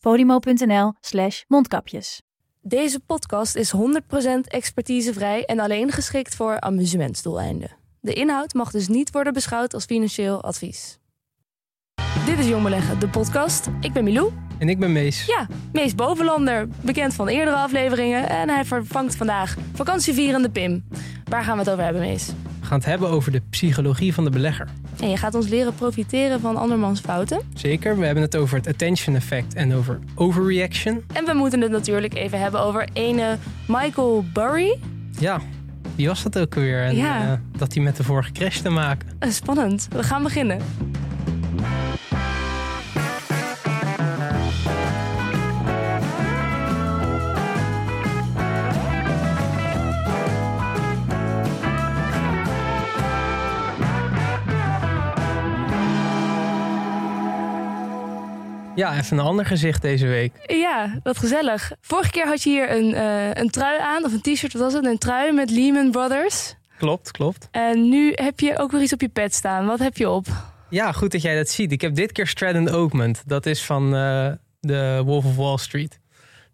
podimo.nl slash mondkapjes. Deze podcast is 100% expertisevrij en alleen geschikt voor amusementsdoeleinden. De inhoud mag dus niet worden beschouwd als financieel advies. Dit is Jong Beleggen, de podcast. Ik ben Milou. En ik ben Mees. Ja, Mees Bovenlander, bekend van eerdere afleveringen. En hij vervangt vandaag vakantievierende Pim. Waar gaan we het over hebben, Mees? We gaan het hebben over de psychologie van de belegger. En je gaat ons leren profiteren van andermans fouten. Zeker, we hebben het over het attention effect en over overreaction. En we moeten het natuurlijk even hebben over ene Michael Burry. Ja, wie was dat ook alweer? En Ja. eh, dat hij met de vorige crash te maken. Eh, Spannend. We gaan beginnen. Ja, even een ander gezicht deze week. Ja, wat gezellig. Vorige keer had je hier een, eh, een trui aan, of een t-shirt, wat was het? Een trui met Lehman Brothers. Klopt, klopt. En nu heb je ook weer iets op je pet staan. Wat heb je op? Ja, goed dat jij dat ziet. Ik heb dit keer Stratton Oakmont. Dat is van eh, de Wolf of Wall Street.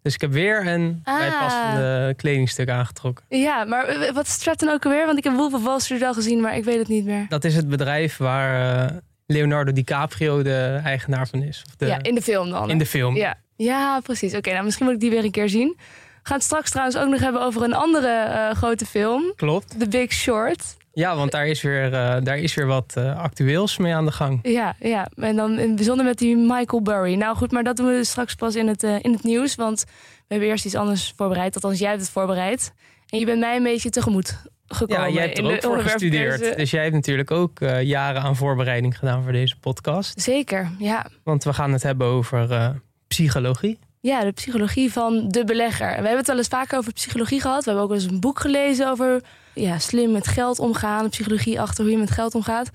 Dus ik heb weer een Ah. bijpassende kledingstuk aangetrokken. Ja, maar eh, wat is Stratton ook alweer? Want ik heb Wolf of Wall Street al gezien, maar ik weet het niet meer. Dat is het bedrijf waar Leonardo DiCaprio de eigenaar van is. Of de, ja, in de film dan. in de film. Ja, ja precies. Oké, nou misschien moet ik die weer een keer zien. We gaan het straks trouwens ook nog hebben over een andere eh, grote film. Klopt. The Big Short. Ja, want daar is weer, eh, daar is weer wat eh, actueels mee aan de gang. Ja, ja, en dan in het bijzonder met die Michael Burry. Nou goed, maar dat doen we dus straks pas in het, in het nieuws. Want we hebben eerst iets anders voorbereid. Althans, jij hebt het voorbereid. En je bent mij een beetje tegemoet gekomen. Ja, jij hebt er ook voor gestudeerd. deze- Dus jij hebt natuurlijk ook eh, jaren aan voorbereiding gedaan voor deze podcast. Zeker, ja. Want we gaan het hebben over eh, psychologie. Ja, de psychologie van de belegger. En we hebben het wel eens vaker over psychologie gehad. We hebben ook eens een boek gelezen over ja, slim met geld omgaan. De psychologie achter hoe je met geld omgaat.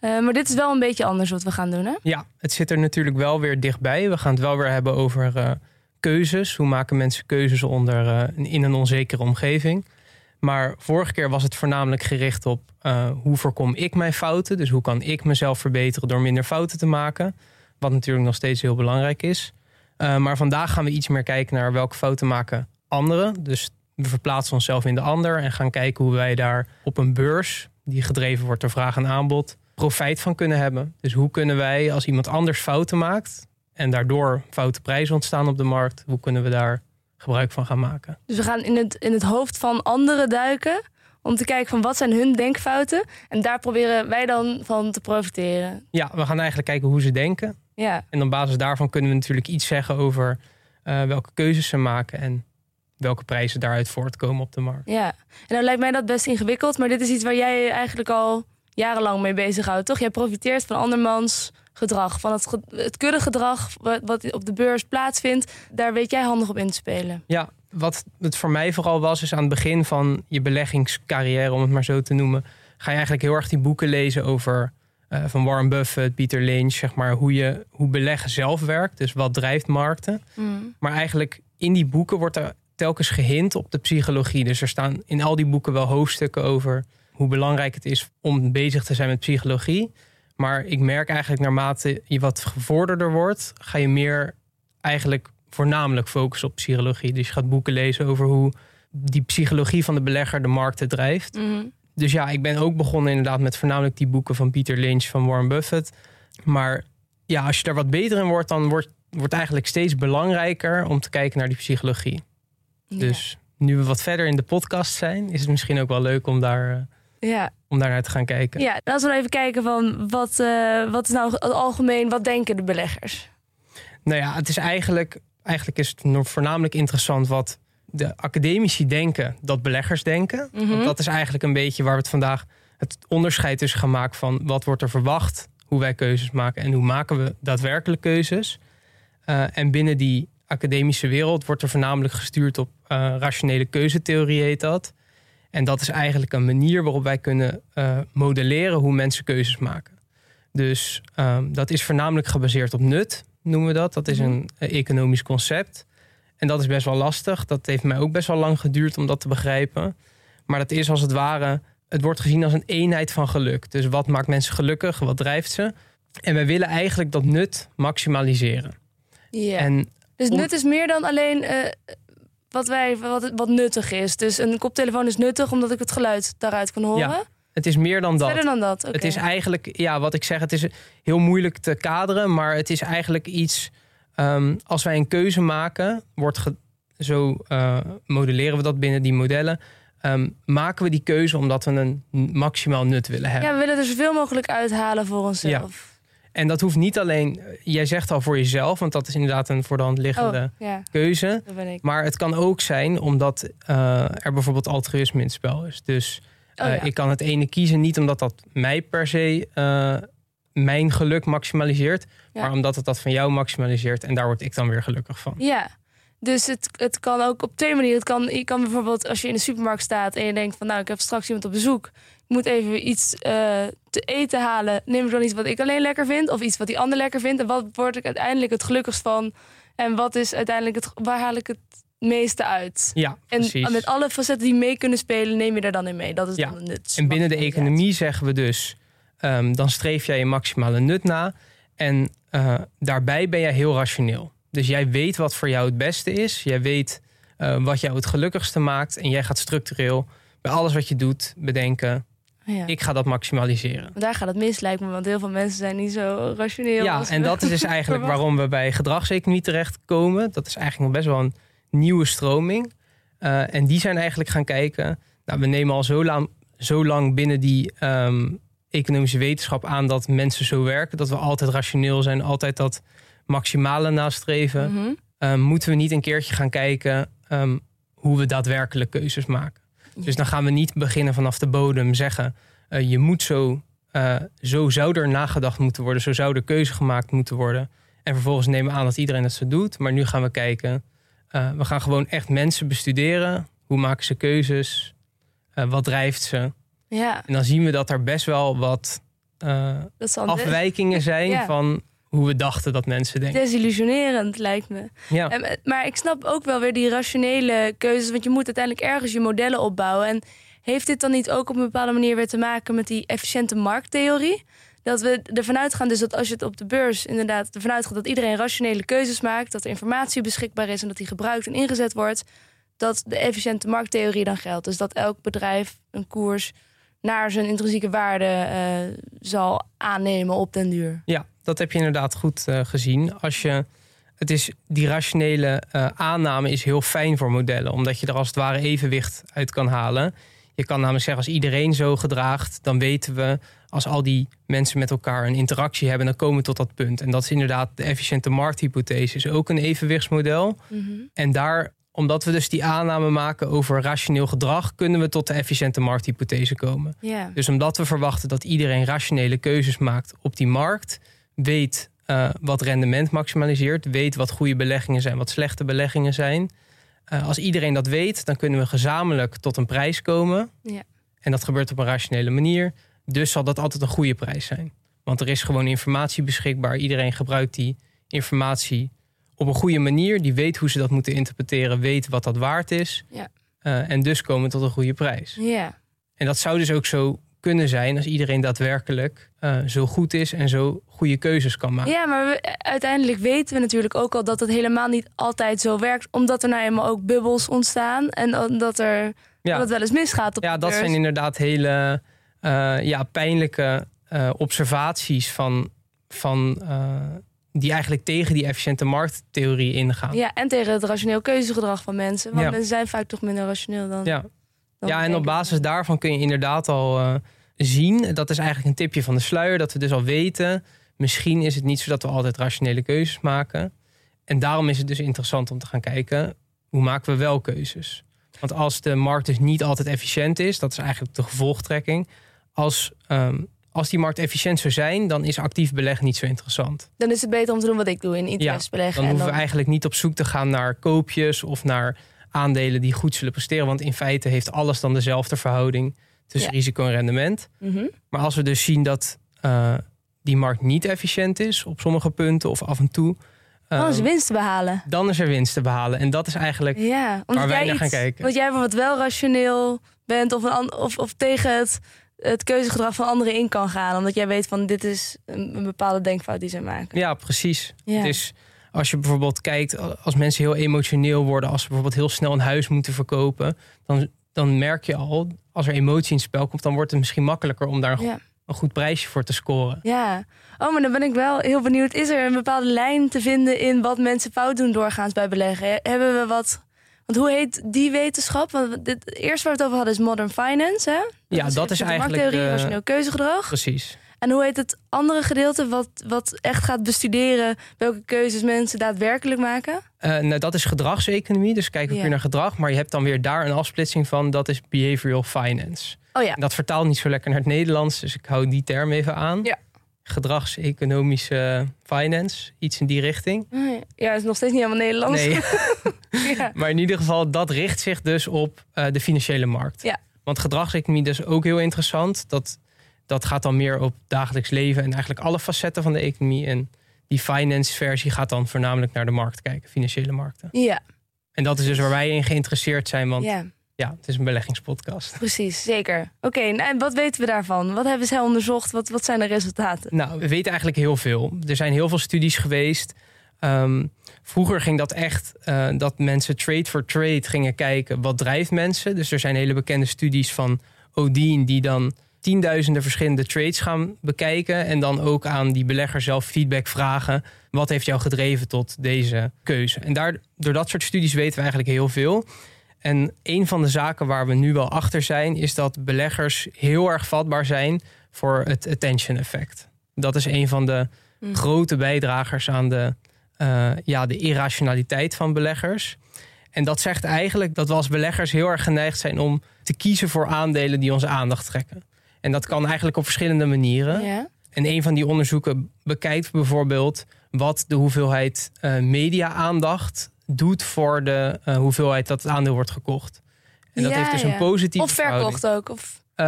Eh, maar dit is wel een beetje anders wat we gaan doen, hè? Ja, het zit er natuurlijk wel weer dichtbij. We gaan het wel weer hebben over keuzes. Hoe maken mensen keuzes onder, in een onzekere omgeving? Maar vorige keer was het voornamelijk gericht op eh, hoe voorkom ik mijn fouten? Dus hoe kan ik mezelf verbeteren door minder fouten te maken? Wat natuurlijk nog steeds heel belangrijk is. Eh, maar vandaag gaan we iets meer kijken naar welke fouten maken anderen. Dus we verplaatsen onszelf in de ander en gaan kijken hoe wij daar op een beurs, die gedreven wordt door vraag en aanbod, profijt van kunnen hebben. Dus hoe kunnen wij als iemand anders fouten maakt en daardoor foute prijzen ontstaan op de markt, hoe kunnen we daar gebruik van gaan maken? Dus we gaan in het, in het hoofd van anderen duiken. Om te kijken van wat zijn hun denkfouten. En daar proberen wij dan van te profiteren. Ja, we gaan eigenlijk kijken hoe ze denken. Ja, En op basis daarvan kunnen we natuurlijk iets zeggen over eh, welke keuzes ze maken en welke prijzen daaruit voortkomen op de markt. ja. En dan lijkt mij dat best ingewikkeld. Maar dit is iets waar jij eigenlijk al jarenlang mee bezighoudt, toch? Jij profiteert van andermans gedrag. Van het, het kudde gedrag wat, wat op de beurs plaatsvindt. Daar weet jij handig op in te spelen. Ja, wat het voor mij vooral was, is aan het begin van je beleggingscarrière, om het maar zo te noemen, ga je eigenlijk heel erg die boeken lezen over eh, van Warren Buffett, Peter Lynch, zeg maar, hoe, je, hoe beleggen zelf werkt. Dus wat drijft markten. Maar eigenlijk in die boeken wordt er telkens gehint op de psychologie. Dus er staan in al die boeken wel hoofdstukken over hoe belangrijk het is om bezig te zijn met psychologie. Maar ik merk eigenlijk naarmate je wat gevorderder wordt, ga je meer eigenlijk voornamelijk focussen op psychologie. Dus je gaat boeken lezen over hoe die psychologie van de belegger de markten drijft. Mhm. Dus ja, ik ben ook begonnen inderdaad met voornamelijk die boeken van Peter Lynch, van Warren Buffett. Maar ja, als je daar wat beter in wordt, dan wordt wordt eigenlijk steeds belangrijker om te kijken naar die psychologie. Dus nu we wat verder in de podcast zijn, is het misschien ook wel leuk om daar, eh, ja. om daar naar te gaan kijken. Ja, laten we even kijken van wat, eh, wat is nou het algemeen, wat denken de beleggers? Nou ja, het is eigenlijk, eigenlijk is het voornamelijk interessant wat de academici denken dat beleggers denken. Mhm. Want dat is eigenlijk een beetje waar we het vandaag het onderscheid tussen gaan maken van wat wordt er verwacht, hoe wij keuzes maken en hoe maken we daadwerkelijk keuzes. Uh, en binnen die academische wereld wordt er voornamelijk gestuurd op uh, rationele keuzetheorie, heet dat. En dat is eigenlijk een manier waarop wij kunnen uh, modelleren hoe mensen keuzes maken. Dus um, dat is voornamelijk gebaseerd op nut, noemen we dat. Dat is een economisch concept. En dat is best wel lastig. Dat heeft mij ook best wel lang geduurd om dat te begrijpen. Maar dat is als het ware, het wordt gezien als een eenheid van geluk. Dus wat maakt mensen gelukkig? Wat drijft ze? En wij willen eigenlijk dat nut maximaliseren. Ja. En dus nut is meer dan alleen uh, wat, wij, wat, wat nuttig is. Dus een koptelefoon is nuttig omdat ik het geluid daaruit kan horen. Ja. Het is meer dan dat. Verder dan dat. Het is eigenlijk, ja, wat ik zeg, het is heel moeilijk te kaderen, maar het is eigenlijk iets. Um, als wij een keuze maken, wordt ge, zo uh, modelleren we dat binnen die modellen. Um, maken we die keuze omdat we een maximaal nut willen hebben. Ja, we willen er zoveel mogelijk uithalen voor onszelf. Ja. En dat hoeft niet alleen, jij zegt al voor jezelf, want dat is inderdaad een voor de hand liggende oh, ja. keuze. Maar het kan ook zijn omdat uh, er bijvoorbeeld altruïsme in het spel is. Dus uh, Oh, ja. ik kan het ene kiezen niet omdat dat mij per se uh, mijn geluk maximaliseert, Ja. maar omdat het dat van jou maximaliseert. En daar word ik dan weer gelukkig van. Ja, dus het, het kan ook op twee manieren. Het kan, je kan bijvoorbeeld als je in de supermarkt staat en je denkt van nou ik heb straks iemand op bezoek. Moet even iets eh, te eten halen. Neem ik dan iets wat ik alleen lekker vind of iets wat die ander lekker vindt. En wat word ik uiteindelijk het gelukkigst van? En wat is uiteindelijk het, waar haal ik het meeste uit? Ja, En precies. met alle facetten die mee kunnen spelen, neem je er dan in mee. Dat is Ja. dan nut. En binnen de economie zeggen we dus, ehm, dan streef jij je maximale nut na. En eh, daarbij ben jij heel rationeel. Dus jij weet wat voor jou het beste is. Jij weet eh, wat jou het gelukkigste maakt. En jij gaat structureel bij alles wat je doet bedenken, Ja. ik ga dat maximaliseren. Daar gaat het mis, lijkt me, want heel veel mensen zijn niet zo rationeel. Ja, en dat is dus eigenlijk waarom we bij gedragseconomie terechtkomen. Dat is eigenlijk best wel een nieuwe stroming. Eh, en die zijn eigenlijk gaan kijken. Nou, we nemen al zo lang, zo lang binnen die ehm, economische wetenschap aan dat mensen zo werken. Dat we altijd rationeel zijn, altijd dat maximale nastreven. Mhm. Ehm, moeten we niet een keertje gaan kijken ehm, hoe we daadwerkelijk keuzes maken. Dus dan gaan we niet beginnen vanaf de bodem zeggen... eh, je moet zo, eh, zo zou er nagedacht moeten worden... zo zou er keuze gemaakt moeten worden. En vervolgens nemen we aan dat iedereen dat zo doet. Maar nu gaan we kijken... eh, we gaan gewoon echt mensen bestuderen. Hoe maken ze keuzes? Wat drijft ze? Ja, En dan zien we dat er best wel wat afwijkingen zijn... Ja. van hoe we dachten dat mensen denken. desillusionerend, lijkt me. Ja. En, maar ik snap ook wel weer die rationele keuzes. Want je moet uiteindelijk ergens je modellen opbouwen. En heeft dit dan niet ook op een bepaalde manier weer te maken met die efficiënte markttheorie? Dat we ervan uitgaan, dus dat als je het op de beurs inderdaad ervan uitgaat dat iedereen rationele keuzes maakt, dat er informatie beschikbaar is en dat die gebruikt en ingezet wordt, dat de efficiënte markttheorie dan geldt. Dus dat elk bedrijf een koers naar zijn intrinsieke waarde eh, zal aannemen op den duur. Ja, dat heb je inderdaad goed eh, gezien. Als je, het is, die rationele eh, aanname is heel fijn voor modellen, omdat je er als het ware evenwicht uit kan halen. Je kan namelijk zeggen, als iedereen zo gedraagt, dan weten we, als al die mensen met elkaar een interactie hebben, dan komen we tot dat punt. En dat is inderdaad de efficiënte markthypothese, is ook een evenwichtsmodel. En daar, omdat we dus die aanname maken over rationeel gedrag, kunnen we tot de efficiënte markthypothese komen. Dus omdat we verwachten dat iedereen rationele keuzes maakt op die markt, weet eh, wat rendement maximaliseert, weet wat goede beleggingen zijn, wat slechte beleggingen zijn. Eh, als iedereen dat weet, dan kunnen we gezamenlijk tot een prijs komen. Ja. En dat gebeurt op een rationele manier. Dus zal dat altijd een goede prijs zijn. Want er is gewoon informatie beschikbaar. Iedereen gebruikt die informatie op een goede manier. Die weet hoe ze dat moeten interpreteren, weet wat dat waard is. Ja. Eh, en dus komen we tot een goede prijs. Ja. En dat zou dus ook zo kunnen zijn als iedereen daadwerkelijk eh, zo goed is en zo goede keuzes kan maken. Ja, maar we- uiteindelijk weten we natuurlijk ook al dat het helemaal niet altijd zo werkt. Omdat er nou eenmaal ook bubbels ontstaan. En dat, er, dat Ja, het wel eens misgaat op ja dat zijn inderdaad hele eh, ja, pijnlijke eh, observaties van, van, die eigenlijk tegen die efficiënte markttheorie ingaan. Ja, en tegen het rationeel keuzegedrag van mensen. Want Ja. mensen zijn vaak toch minder rationeel dan... Ja. dan Ja, en op basis daarvan kun je inderdaad al zien, dat is eigenlijk een tipje van de sluier, dat we dus al weten, misschien is het niet zo dat we altijd rationele keuzes maken. En daarom is het dus interessant om te gaan kijken, hoe maken we wel keuzes? Want als de markt dus niet altijd efficiënt is, dat is eigenlijk de gevolgtrekking. Als, ehm, als die markt efficiënt zou zijn, dan is actief beleggen niet zo interessant. Dan is het beter om te doen wat ik doe in ETF beleggen. Dan en hoeven we eigenlijk niet op zoek te gaan naar koopjes of naar aandelen die goed zullen presteren. Want in feite heeft alles dan dezelfde verhouding tussen Ja. risico en rendement. Mhm. Maar als we dus zien dat eh, die markt niet efficiënt is op sommige punten of af en toe, Dan is ehm, winst te behalen. dan is er winst te behalen. En dat is eigenlijk Ja, omdat waar wij jij naar gaan kijken. Want jij bijvoorbeeld wel rationeel bent of, een, of, of tegen het, het keuzegedrag van anderen in kan gaan. Omdat jij weet van dit is een, een bepaalde denkfout die ze maken. Ja, precies. Ja. Dus als je bijvoorbeeld kijkt, als mensen heel emotioneel worden, als ze bijvoorbeeld heel snel een huis moeten verkopen, dan, dan merk je al, als er emotie in het spel komt, dan wordt het misschien makkelijker om daar een, go- Ja. een goed prijsje voor te scoren. Ja. Oh, maar dan ben ik wel heel benieuwd. Is er een bepaalde lijn te vinden in wat mensen fout doen doorgaans bij beleggen? Hebben we wat... Want hoe heet die wetenschap? Want dit, het eerste waar we het over hadden is modern finance, hè? Ja, dat is eigenlijk markttheorie, rationeel keuzegedrag. Precies. En hoe heet het andere gedeelte wat, wat echt gaat bestuderen welke keuzes mensen daadwerkelijk maken? Eh, nou, dat is gedragseconomie, dus kijken we Ja. puur naar gedrag. Maar je hebt dan weer daar een afsplitsing van, dat is behavioral finance. Oh ja. En dat vertaalt niet zo lekker naar het Nederlands, dus ik hou die term even aan. Ja. Gedragseconomische finance, iets in die richting. Oh ja. Ja, het is nog steeds niet helemaal Nederlands. Nee. ja. Maar in ieder geval, dat richt zich dus op eh, de financiële markt. Ja. Want gedragseconomie is ook heel interessant. Dat, dat gaat dan meer op dagelijks leven en eigenlijk alle facetten van de economie. En die finance versie gaat dan voornamelijk naar de markt kijken, financiële markten. ja. En dat is dus waar wij in geïnteresseerd zijn, want ja, Ja, het is een beleggingspodcast. precies. Zeker. Oké, nou, en wat weten we daarvan? Wat hebben zij onderzocht? Wat, wat zijn de resultaten? Nou, we weten eigenlijk heel veel. Er zijn heel veel studies geweest. Ehm, vroeger ging dat echt eh, dat mensen trade for trade gingen kijken wat drijft mensen. Dus er zijn hele bekende studies van Odin die dan tienduizenden verschillende trades gaan bekijken en dan ook aan die belegger zelf feedback vragen. Wat heeft jou gedreven tot deze keuze? En daar, door dat soort studies weten we eigenlijk heel veel. En een van de zaken waar we nu wel achter zijn, is dat beleggers heel erg vatbaar zijn voor het attention effect. Dat is een van de Hm. grote bijdragers aan de, eh, ja, de irrationaliteit van beleggers. En dat zegt eigenlijk dat we als beleggers heel erg geneigd zijn om te kiezen voor aandelen die onze aandacht trekken. En dat kan eigenlijk op verschillende manieren. Ja. En een van die onderzoeken bekijkt bijvoorbeeld wat de hoeveelheid eh, media-aandacht doet voor de eh, hoeveelheid dat het aandeel wordt gekocht. En dat Ja, heeft dus ja. een positieve Of verkocht ook. Of... eh,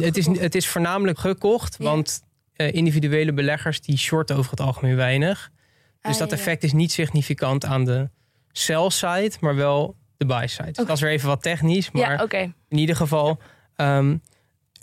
het, is, het is voornamelijk gekocht, want individuele beleggers die shorten over het algemeen weinig. Dus Ah, dat effect is niet significant aan de sell side, maar wel de buy side. Oké. Dat is weer even wat technisch, maar in ieder geval, ehm,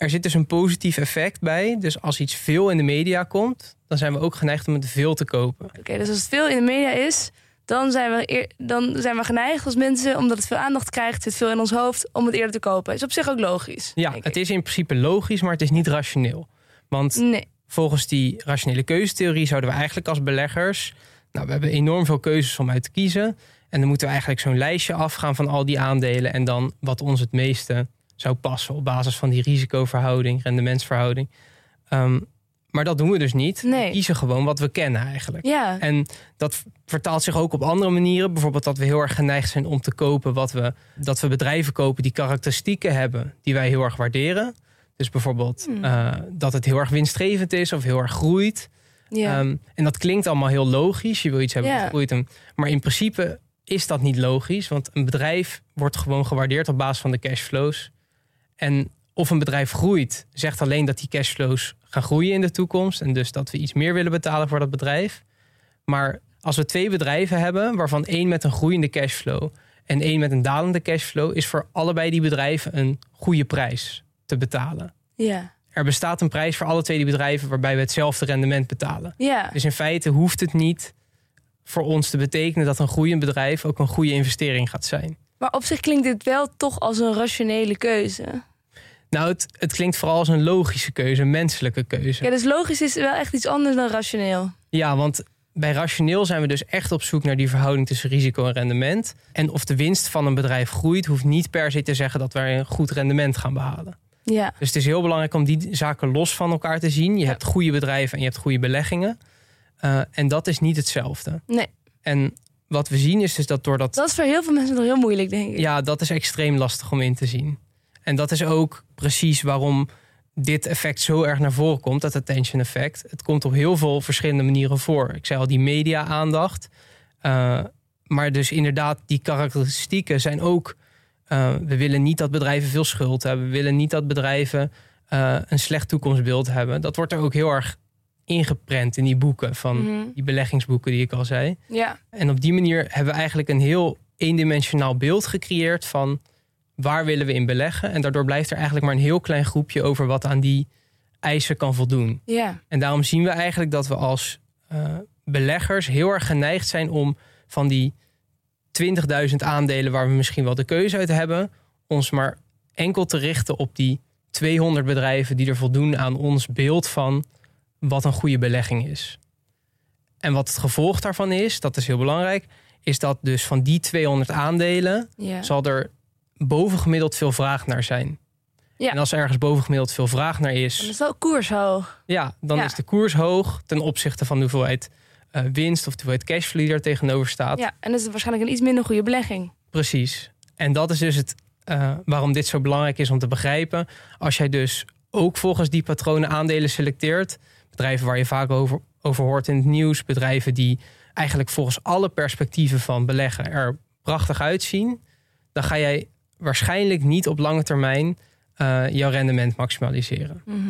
er zit dus een positief effect bij. Dus als iets veel in de media komt, dan zijn we ook geneigd om het veel te kopen. Oké, dus als het veel in de media is, dan zijn, we eer- dan zijn we geneigd als mensen, omdat het veel aandacht krijgt, zit veel in ons hoofd, om het eerder te kopen. Is op zich ook logisch. Ja, het is in principe logisch, maar het is niet rationeel. Want Nee. volgens die rationele keuzetheorie zouden we eigenlijk als beleggers. Nou, we hebben enorm veel keuzes om uit te kiezen. En dan moeten we eigenlijk zo'n lijstje afgaan van al die aandelen. En dan wat ons het meeste zou passen op basis van die risicoverhouding, rendementsverhouding. Ehm, maar dat doen we dus niet. Nee. We kiezen gewoon wat we kennen eigenlijk. Ja. En dat vertaalt zich ook op andere manieren. Bijvoorbeeld dat we heel erg geneigd zijn om te kopen wat we. Dat we bedrijven kopen die karakteristieken hebben die wij heel erg waarderen. Dus bijvoorbeeld Hmm. eh, dat het heel erg winstgevend is of heel erg groeit. ja. Ehm, en dat klinkt allemaal heel logisch. Je wil iets hebben Ja. dat groeit. Maar in principe is dat niet logisch. Want een bedrijf wordt gewoon gewaardeerd op basis van de cashflows. En of een bedrijf groeit, zegt alleen dat die cashflows gaan groeien in de toekomst. En dus dat we iets meer willen betalen voor dat bedrijf. Maar als we twee bedrijven hebben, waarvan één met een groeiende cashflow en één met een dalende cashflow, is voor allebei die bedrijven een goede prijs te betalen. ja. Er bestaat een prijs voor alle twee die bedrijven waarbij we hetzelfde rendement betalen. Ja. Dus in feite hoeft het niet voor ons te betekenen dat een groeiend bedrijf ook een goede investering gaat zijn. Maar op zich klinkt dit wel toch als een rationele keuze. Nou, het, het klinkt vooral als een logische keuze, een menselijke keuze. Ja, dus logisch is wel echt iets anders dan rationeel. Ja, want bij rationeel zijn we dus echt op zoek naar die verhouding tussen risico en rendement. En of de winst van een bedrijf groeit, hoeft niet per se te zeggen dat wij een goed rendement gaan behalen. Ja. Dus het is heel belangrijk om die zaken los van elkaar te zien. Je Ja. hebt goede bedrijven en je hebt goede beleggingen. Eh, en dat is niet hetzelfde. Nee. En wat we zien is dus dat doordat Dat is voor heel veel mensen nog heel moeilijk, denk ik. Ja, dat is extreem lastig om in te zien. En dat is ook precies waarom dit effect zo erg naar voren komt, dat attention effect. Het komt op heel veel verschillende manieren voor. Ik zei al, die media-aandacht. Uh, maar dus inderdaad, die karakteristieken zijn ook. Uh, we willen niet dat bedrijven veel schuld hebben. We willen niet dat bedrijven uh, een slecht toekomstbeeld hebben. Dat wordt er ook heel erg ingeprent in die boeken van Mhm. die beleggingsboeken die ik al zei. Ja, En op die manier hebben we eigenlijk een heel eendimensionaal beeld gecreëerd van waar willen we in beleggen. En daardoor blijft er eigenlijk maar een heel klein groepje over wat aan die eisen kan voldoen. ja, En daarom zien we eigenlijk dat we als eh, beleggers heel erg geneigd zijn om van die 20.000 aandelen waar we misschien wel de keuze uit hebben, ons maar enkel te richten op die 200 bedrijven die er voldoen aan ons beeld van wat een goede belegging is. En wat het gevolg daarvan is, dat is heel belangrijk, is dat dus van die 200 aandelen ja. zal er bovengemiddeld veel vraag naar zijn. Ja. En als er ergens bovengemiddeld veel vraag naar Dan is, is wel koers hoog. ja, dan Ja. is de koers hoog ten opzichte van de hoeveelheid eh, winst of de hoeveelheid cashflow die er tegenover staat. Ja, en dat is waarschijnlijk een iets minder goede belegging. Precies. En dat is dus het, eh, waarom dit zo belangrijk is om te begrijpen. Als jij dus ook volgens die patronen aandelen selecteert, bedrijven waar je vaak over, over hoort in het nieuws, bedrijven die eigenlijk volgens alle perspectieven van beleggen er prachtig uitzien, dan ga jij waarschijnlijk niet op lange termijn eh, jouw rendement maximaliseren. Mhm.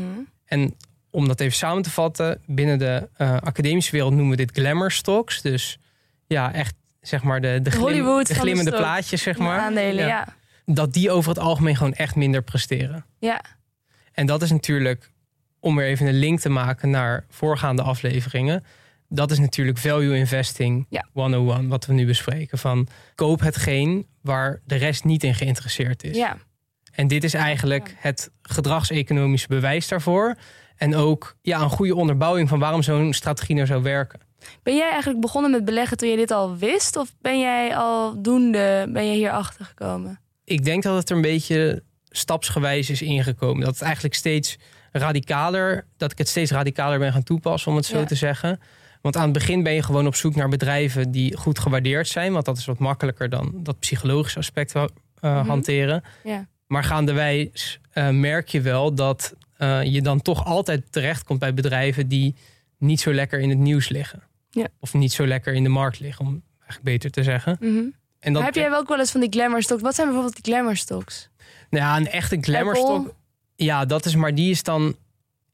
En om dat even samen te vatten, binnen de eh, academische wereld noemen we dit glamour stocks. Dus ja, echt zeg maar de, de, glim- Hollywood de van de glimmende plaatjes, zeg maar. Aandelen, ja. Dat die over het algemeen gewoon echt minder presteren. Ja, En dat is natuurlijk, om weer even een link te maken naar voorgaande afleveringen. Dat is natuurlijk value investing Ja. 101, wat we nu bespreken. Van koop hetgeen waar de rest niet in geïnteresseerd is. ja. En dit is eigenlijk het gedragseconomische bewijs daarvoor. En ook ja, een goede onderbouwing van waarom zo'n strategie nou zou werken. Ben jij eigenlijk begonnen met beleggen toen je dit al wist? Of ben jij al doende, ben je hier achter gekomen? Ik denk dat het er een beetje stapsgewijs is ingekomen. Dat het eigenlijk steeds radicaler, dat ik het steeds radicaler ben gaan toepassen, om het zo Ja. te zeggen. Want aan het begin ben je gewoon op zoek naar bedrijven die goed gewaardeerd zijn. Want dat is wat makkelijker dan dat psychologische aspect eh, Mhm. hanteren. Maar gaandeweg uh, merk je wel dat uh, je dan toch altijd terechtkomt bij bedrijven die niet zo lekker in het nieuws liggen. Of niet zo lekker in de markt liggen, om eigenlijk beter te zeggen. Mhm. En dat, Maar heb jij wel ook wel eens van die glamour stocks? Wat zijn bijvoorbeeld die glamour stocks? Nou ja, een echte Apple? glamourstok. Ja, dat is maar die is dan.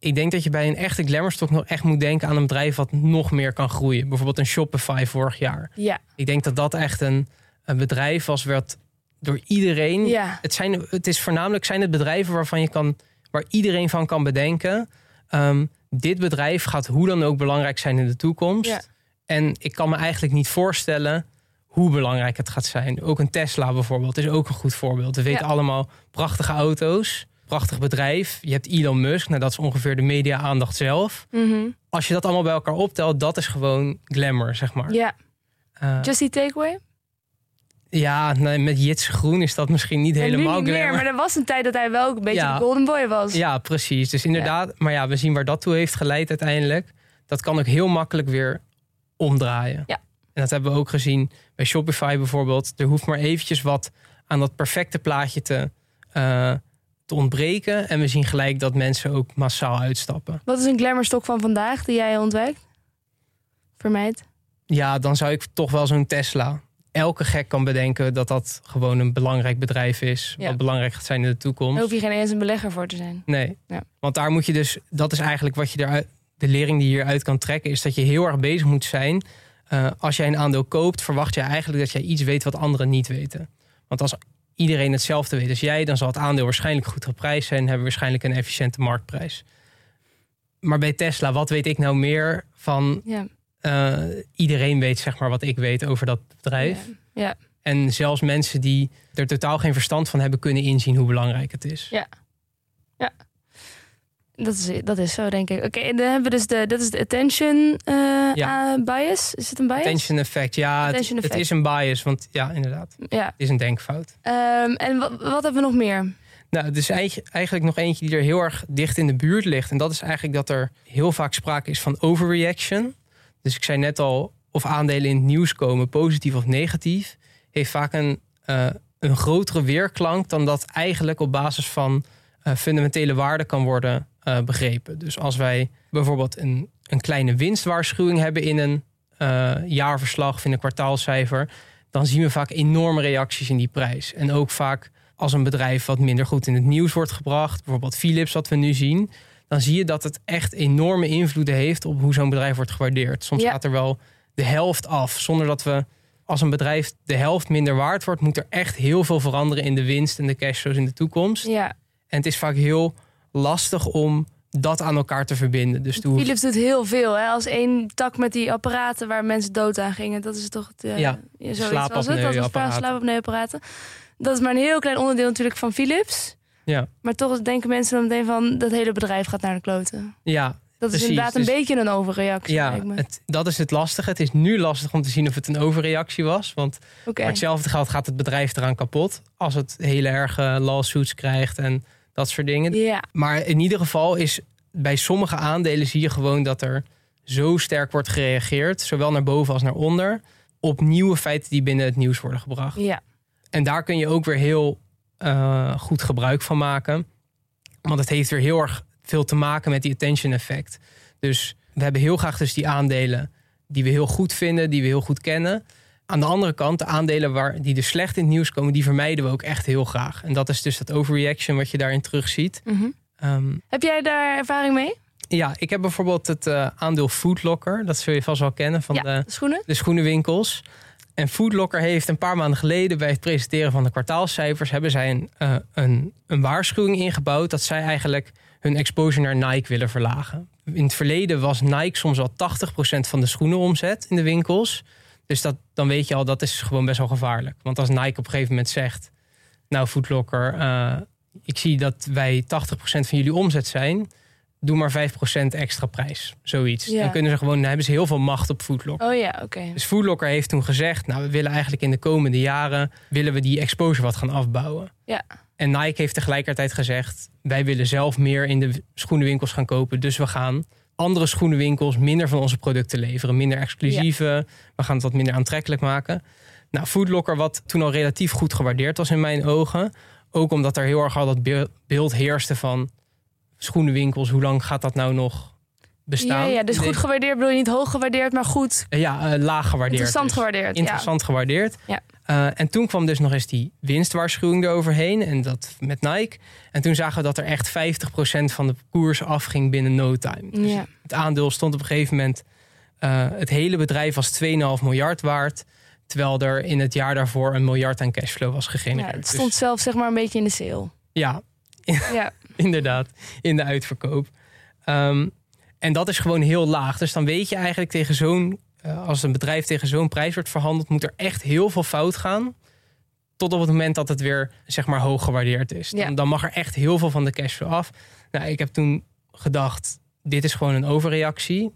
Ik denk dat je bij een echte glamourstok nog echt moet denken aan een bedrijf wat nog meer kan groeien. Bijvoorbeeld een Shopify vorig jaar. Ja, Ik denk dat dat echt een, een bedrijf was werd door iedereen. ja, Het, zijn, het is voornamelijk zijn het bedrijven waarvan je kan, waar iedereen van kan bedenken. ehm, dit bedrijf gaat hoe dan ook belangrijk zijn in de toekomst. Ja. En ik kan me eigenlijk niet voorstellen hoe belangrijk het gaat zijn. Ook een Tesla bijvoorbeeld is ook een goed voorbeeld. We weten Ja. allemaal prachtige auto's, prachtig bedrijf. Je hebt Elon Musk, nou dat is ongeveer de media-aandacht zelf. Mhm. Als je dat allemaal bij elkaar optelt, dat is gewoon glamour, zeg maar. ja. Eh, Just die takeaway? ja, nee, met Jits Groen is dat misschien niet En helemaal niet meer, maar er was een tijd dat hij wel ook een beetje Ja. de golden boy was. Ja, precies. Dus inderdaad, maar ja, we zien waar dat toe heeft geleid uiteindelijk. Dat kan ook heel makkelijk weer omdraaien. Ja. En dat hebben we ook gezien bij Shopify bijvoorbeeld. Er hoeft maar eventjes wat aan dat perfecte plaatje te, eh, te ontbreken. En we zien gelijk dat mensen ook massaal uitstappen. Wat is een glamour stok van vandaag die jij ontwijkt? Vermijd. Ja, dan zou ik toch wel zo'n Tesla. Elke gek kan bedenken dat dat gewoon een belangrijk bedrijf is. Ja. Wat belangrijk gaat zijn in de toekomst. Daar hoef je geen eens een belegger voor te zijn. Nee. Ja. Want daar moet je dus, dat is eigenlijk wat je eruit, de lering die je hieruit kan trekken, is dat je heel erg bezig moet zijn. Eh, als jij een aandeel koopt, verwacht je eigenlijk dat jij iets weet wat anderen niet weten. Want als iedereen hetzelfde weet als jij, dan zal het aandeel waarschijnlijk goed geprijsd zijn en hebben we waarschijnlijk een efficiënte marktprijs. Maar bij Tesla, wat weet ik nou meer van Ja. eh, iedereen weet zeg maar wat ik weet over dat bedrijf. Ja. ja. En zelfs mensen die er totaal geen verstand van hebben, kunnen inzien hoe belangrijk het is. Ja. Dat is, dat is zo, denk ik. Oké, dan hebben we dus de, dat is de attention eh, Ja. ah, bias. Is het een bias? Attention effect, ja, het, Attention het effect. is een bias, want ja, inderdaad, het Ja. is een denkfout. Ehm, en wat, wat hebben we nog meer? Nou, het is eigen- eigenlijk nog eentje die er heel erg dicht in de buurt ligt. En dat is eigenlijk dat er heel vaak sprake is van overreaction. Dus ik zei net al, of aandelen in het nieuws komen, positief of negatief, heeft vaak een, eh, een grotere weerklank dan dat eigenlijk op basis van eh, fundamentele waarde kan worden eh, begrepen. Dus als wij bijvoorbeeld een, een kleine winstwaarschuwing hebben in een eh, jaarverslag of in een kwartaalcijfer, dan zien we vaak enorme reacties in die prijs. En ook vaak als een bedrijf wat minder goed in het nieuws wordt gebracht, bijvoorbeeld Philips, wat we nu zien, dan zie je dat het echt enorme invloeden heeft op hoe zo'n bedrijf wordt gewaardeerd. Soms Ja. gaat er wel de helft af, zonder dat we als een bedrijf de helft minder waard wordt, moet er echt heel veel veranderen in de winst en de cashflows in de toekomst. Ja, En het is vaak heel lastig om dat aan elkaar te verbinden. Dus toen Philips doet heel veel. Hè? Als één tak met die apparaten waar mensen dood aan gingen. Dat is toch het... eh, Ja, zoiets was het. Dat slaapapneuapparaten. is maar een heel klein onderdeel natuurlijk van Philips. Ja. Maar toch denken mensen dan meteen van... dat hele bedrijf gaat naar de kloten. ja, Dat Precies, is inderdaad een dus- beetje een overreactie, ja me. het, dat is het lastige. Het is nu lastig om te zien of het een overreactie was. Want voor hetzelfde geld gaat het bedrijf eraan kapot. Als het hele erge lawsuits krijgt en dat soort dingen. Ja, Maar in ieder geval is bij sommige aandelen zie je gewoon dat er zo sterk wordt gereageerd, zowel naar boven als naar onder, op nieuwe feiten die binnen het nieuws worden gebracht. ja, En daar kun je ook weer heel eh, goed gebruik van maken. Want het heeft weer heel erg veel te maken met die attention effect. Dus we hebben heel graag dus die aandelen die we heel goed vinden, die we heel goed kennen. Aan de andere kant, de aandelen waar, die dus slecht in het nieuws komen, die vermijden we ook echt heel graag. En dat is dus dat overreaction wat je daarin terugziet. Ehm, Heb jij daar ervaring mee? ja, ik heb bijvoorbeeld het eh, aandeel Foodlocker. Dat zul je vast wel kennen van ja, de, de schoenen? de schoenenwinkels. En Foodlocker heeft een paar maanden geleden bij het presenteren van de kwartaalcijfers... hebben zij een, eh, een, een waarschuwing ingebouwd dat zij eigenlijk hun exposure naar Nike willen verlagen. In het verleden was Nike soms al 80% van de schoenenomzet in de winkels. Dus dat, dan weet je al, dat is gewoon best wel gevaarlijk. Want als Nike op een gegeven moment zegt... nou Foodlocker, eh, ik zie dat wij 80% van jullie omzet zijn... doe maar 5% extra prijs, zoiets. Ja. Dan kunnen ze gewoon, dan hebben ze heel veel macht op Foodlocker. Oh ja, oké. Dus Foodlocker heeft toen gezegd, nou, we willen eigenlijk in de komende jaren willen we die exposure wat gaan afbouwen. Ja. En Nike heeft tegelijkertijd gezegd, wij willen zelf meer in de schoenenwinkels gaan kopen, dus we gaan andere schoenenwinkels minder van onze producten leveren, minder exclusieve, we gaan het wat minder aantrekkelijk maken. Nou, Foodlocker wat toen al relatief goed gewaardeerd was in mijn ogen, ook omdat er heel erg al dat be- beeld heerste van schoenenwinkels, hoe lang gaat dat nou nog bestaan? Ja, ja, dus goed gewaardeerd bedoel je niet hoog gewaardeerd, maar goed ja, eh, laag gewaardeerd. interessant dus. gewaardeerd. Interessant gewaardeerd. Ja. Eh, en toen kwam dus nog eens die winstwaarschuwing eroverheen. En dat met Nike. En toen zagen we dat er echt 50% van de koers afging binnen no time. Ja. Dus ja. het aandeel stond op een gegeven moment... eh, het hele bedrijf was 2,5 miljard waard. Terwijl er in het jaar daarvoor een miljard aan cashflow was Ja, gegenereerd. het Dus stond zelf zeg maar een beetje in de sale. ja, Ja, inderdaad, in de uitverkoop. Ehm, en dat is gewoon heel laag. Dus dan weet je eigenlijk tegen zo'n... eh, als een bedrijf tegen zo'n prijs wordt verhandeld... moet er echt heel veel fout gaan... tot op het moment dat het weer zeg maar hoog gewaardeerd is. Dan, Ja. dan mag er echt heel veel van de cashflow af. Nou, ik heb toen gedacht... dit is gewoon een overreactie.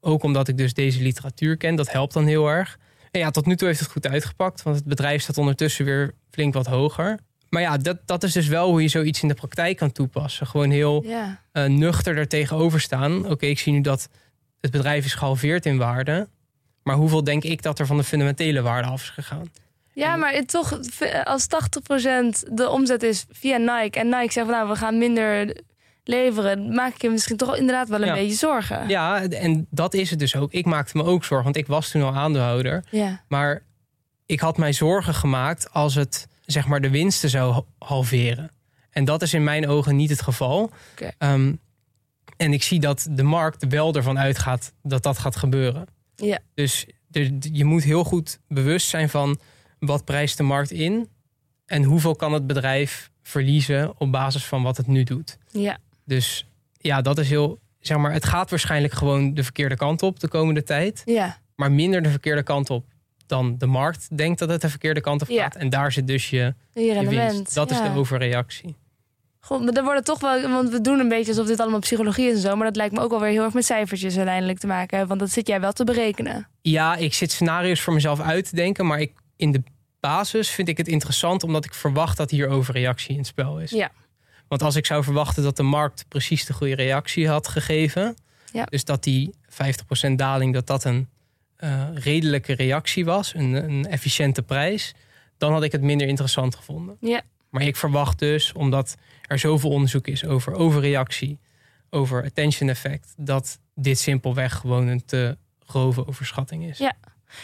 Ook omdat ik dus deze literatuur ken. Dat helpt dan heel erg. En ja, tot nu toe heeft het goed uitgepakt. Want het bedrijf staat ondertussen weer flink wat hoger. Maar ja, dat, dat is dus wel hoe je zoiets in de praktijk kan toepassen. Gewoon heel ja. eh, nuchter er tegenover staan. Oké, ik zie nu dat het bedrijf is gehalveerd in waarde. Maar hoeveel denk ik dat er van de fundamentele waarde af is gegaan? ja maar het toch, als 80% de omzet is via Nike... en Nike zegt van nou, we gaan minder leveren... maak ik je misschien toch inderdaad wel een Ja. beetje zorgen. Ja, en dat is het dus ook. Ik maakte me ook zorgen, want ik was toen al aandeelhouder. Ja. Maar ik had mij zorgen gemaakt als het zeg maar de winsten zou ha- halveren. En dat is in mijn ogen niet het geval. Ehm, en ik zie dat de markt wel ervan uitgaat dat dat gaat gebeuren. Ja. Dus er- je moet heel goed bewust zijn van wat prijst de markt in en hoeveel kan het bedrijf verliezen op basis van wat het nu doet. Ja. Dus ja, dat is heel, zeg maar, het gaat waarschijnlijk gewoon de verkeerde kant op de komende tijd, Ja. maar minder de verkeerde kant op dan de markt denkt dat het de verkeerde kant op Ja. gaat. En daar zit dus je, je winst. Dat is de overreactie. Goed, maar er worden toch wel, want we doen een beetje alsof dit allemaal psychologie is en zo, maar dat lijkt me ook wel weer heel erg met cijfertjes uiteindelijk te maken, want dat zit jij wel te berekenen. Ja, ik zit scenario's voor mezelf uit te denken, maar ik, in de basis vind ik het interessant omdat ik verwacht dat hier overreactie in het spel is. Ja. Want als ik zou verwachten dat de markt precies de goede reactie had gegeven, Ja. dus dat die 50% daling, dat dat een eh, redelijke reactie was, een, een efficiënte prijs, dan had ik het minder interessant gevonden. Ja. Maar ik verwacht dus, omdat er zoveel onderzoek is over overreactie, over attention effect, dat dit simpelweg gewoon een te grove overschatting is. Ja.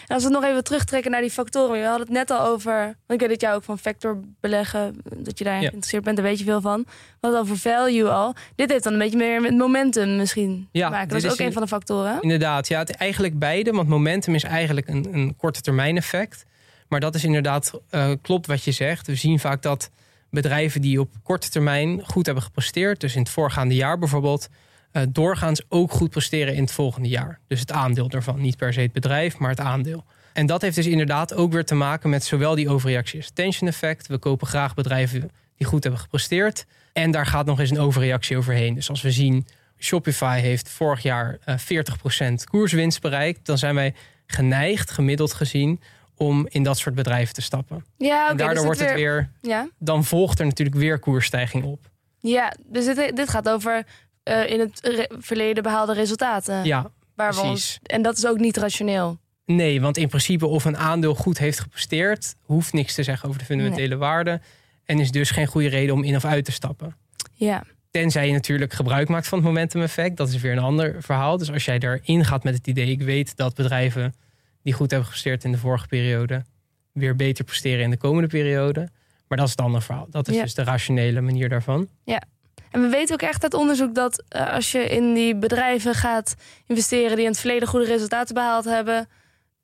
En als we het nog even terugtrekken naar die factoren. We hadden het net al over. Want ik weet dat jij ook van factor beleggen. Dat je daar Ja. geïnteresseerd bent, daar weet je veel van. Wat over value al. Dit heeft dan een beetje meer met momentum misschien Ja, te maken. Dat is ook een van de factoren. Inderdaad, ja, het eigenlijk beide. Want momentum is eigenlijk een, een korte termijn effect. Maar dat is inderdaad, eh, klopt wat je zegt. We zien vaak dat bedrijven die op korte termijn goed hebben gepresteerd, dus in het voorgaande jaar bijvoorbeeld, eh, doorgaans ook goed presteren in het volgende jaar. Dus het aandeel ervan, niet per se het bedrijf, maar het aandeel. En dat heeft dus inderdaad ook weer te maken met zowel die overreactie als attention effect. We kopen graag bedrijven die goed hebben gepresteerd. En daar gaat nog eens een overreactie overheen. Dus als we zien, Shopify heeft vorig jaar eh 40% koerswinst bereikt, dan zijn wij geneigd, gemiddeld gezien, om in dat soort bedrijven te stappen. Ja, en daardoor dus wordt het weer... weer, Ja, dan volgt er natuurlijk weer koersstijging op. ja dus dit, dit gaat over eh, in het verleden behaalde resultaten. Ja, waar we ons, precies. en dat is ook niet rationeel. Nee, want in principe of een aandeel goed heeft gepresteerd, hoeft niks te zeggen over de fundamentele waarde. En is dus geen goede reden om in of uit te stappen. Ja, Tenzij je natuurlijk gebruik maakt van het momentum effect. Dat is weer een ander verhaal. Dus als jij erin gaat met het idee, ik weet dat bedrijven die goed hebben gepresteerd in de vorige periode, weer beter presteren in de komende periode. Maar dat is het andere verhaal. Dat is Ja. dus de rationele manier daarvan. En we weten ook echt uit onderzoek dat eh, als je in die bedrijven gaat investeren die in het verleden goede resultaten behaald hebben,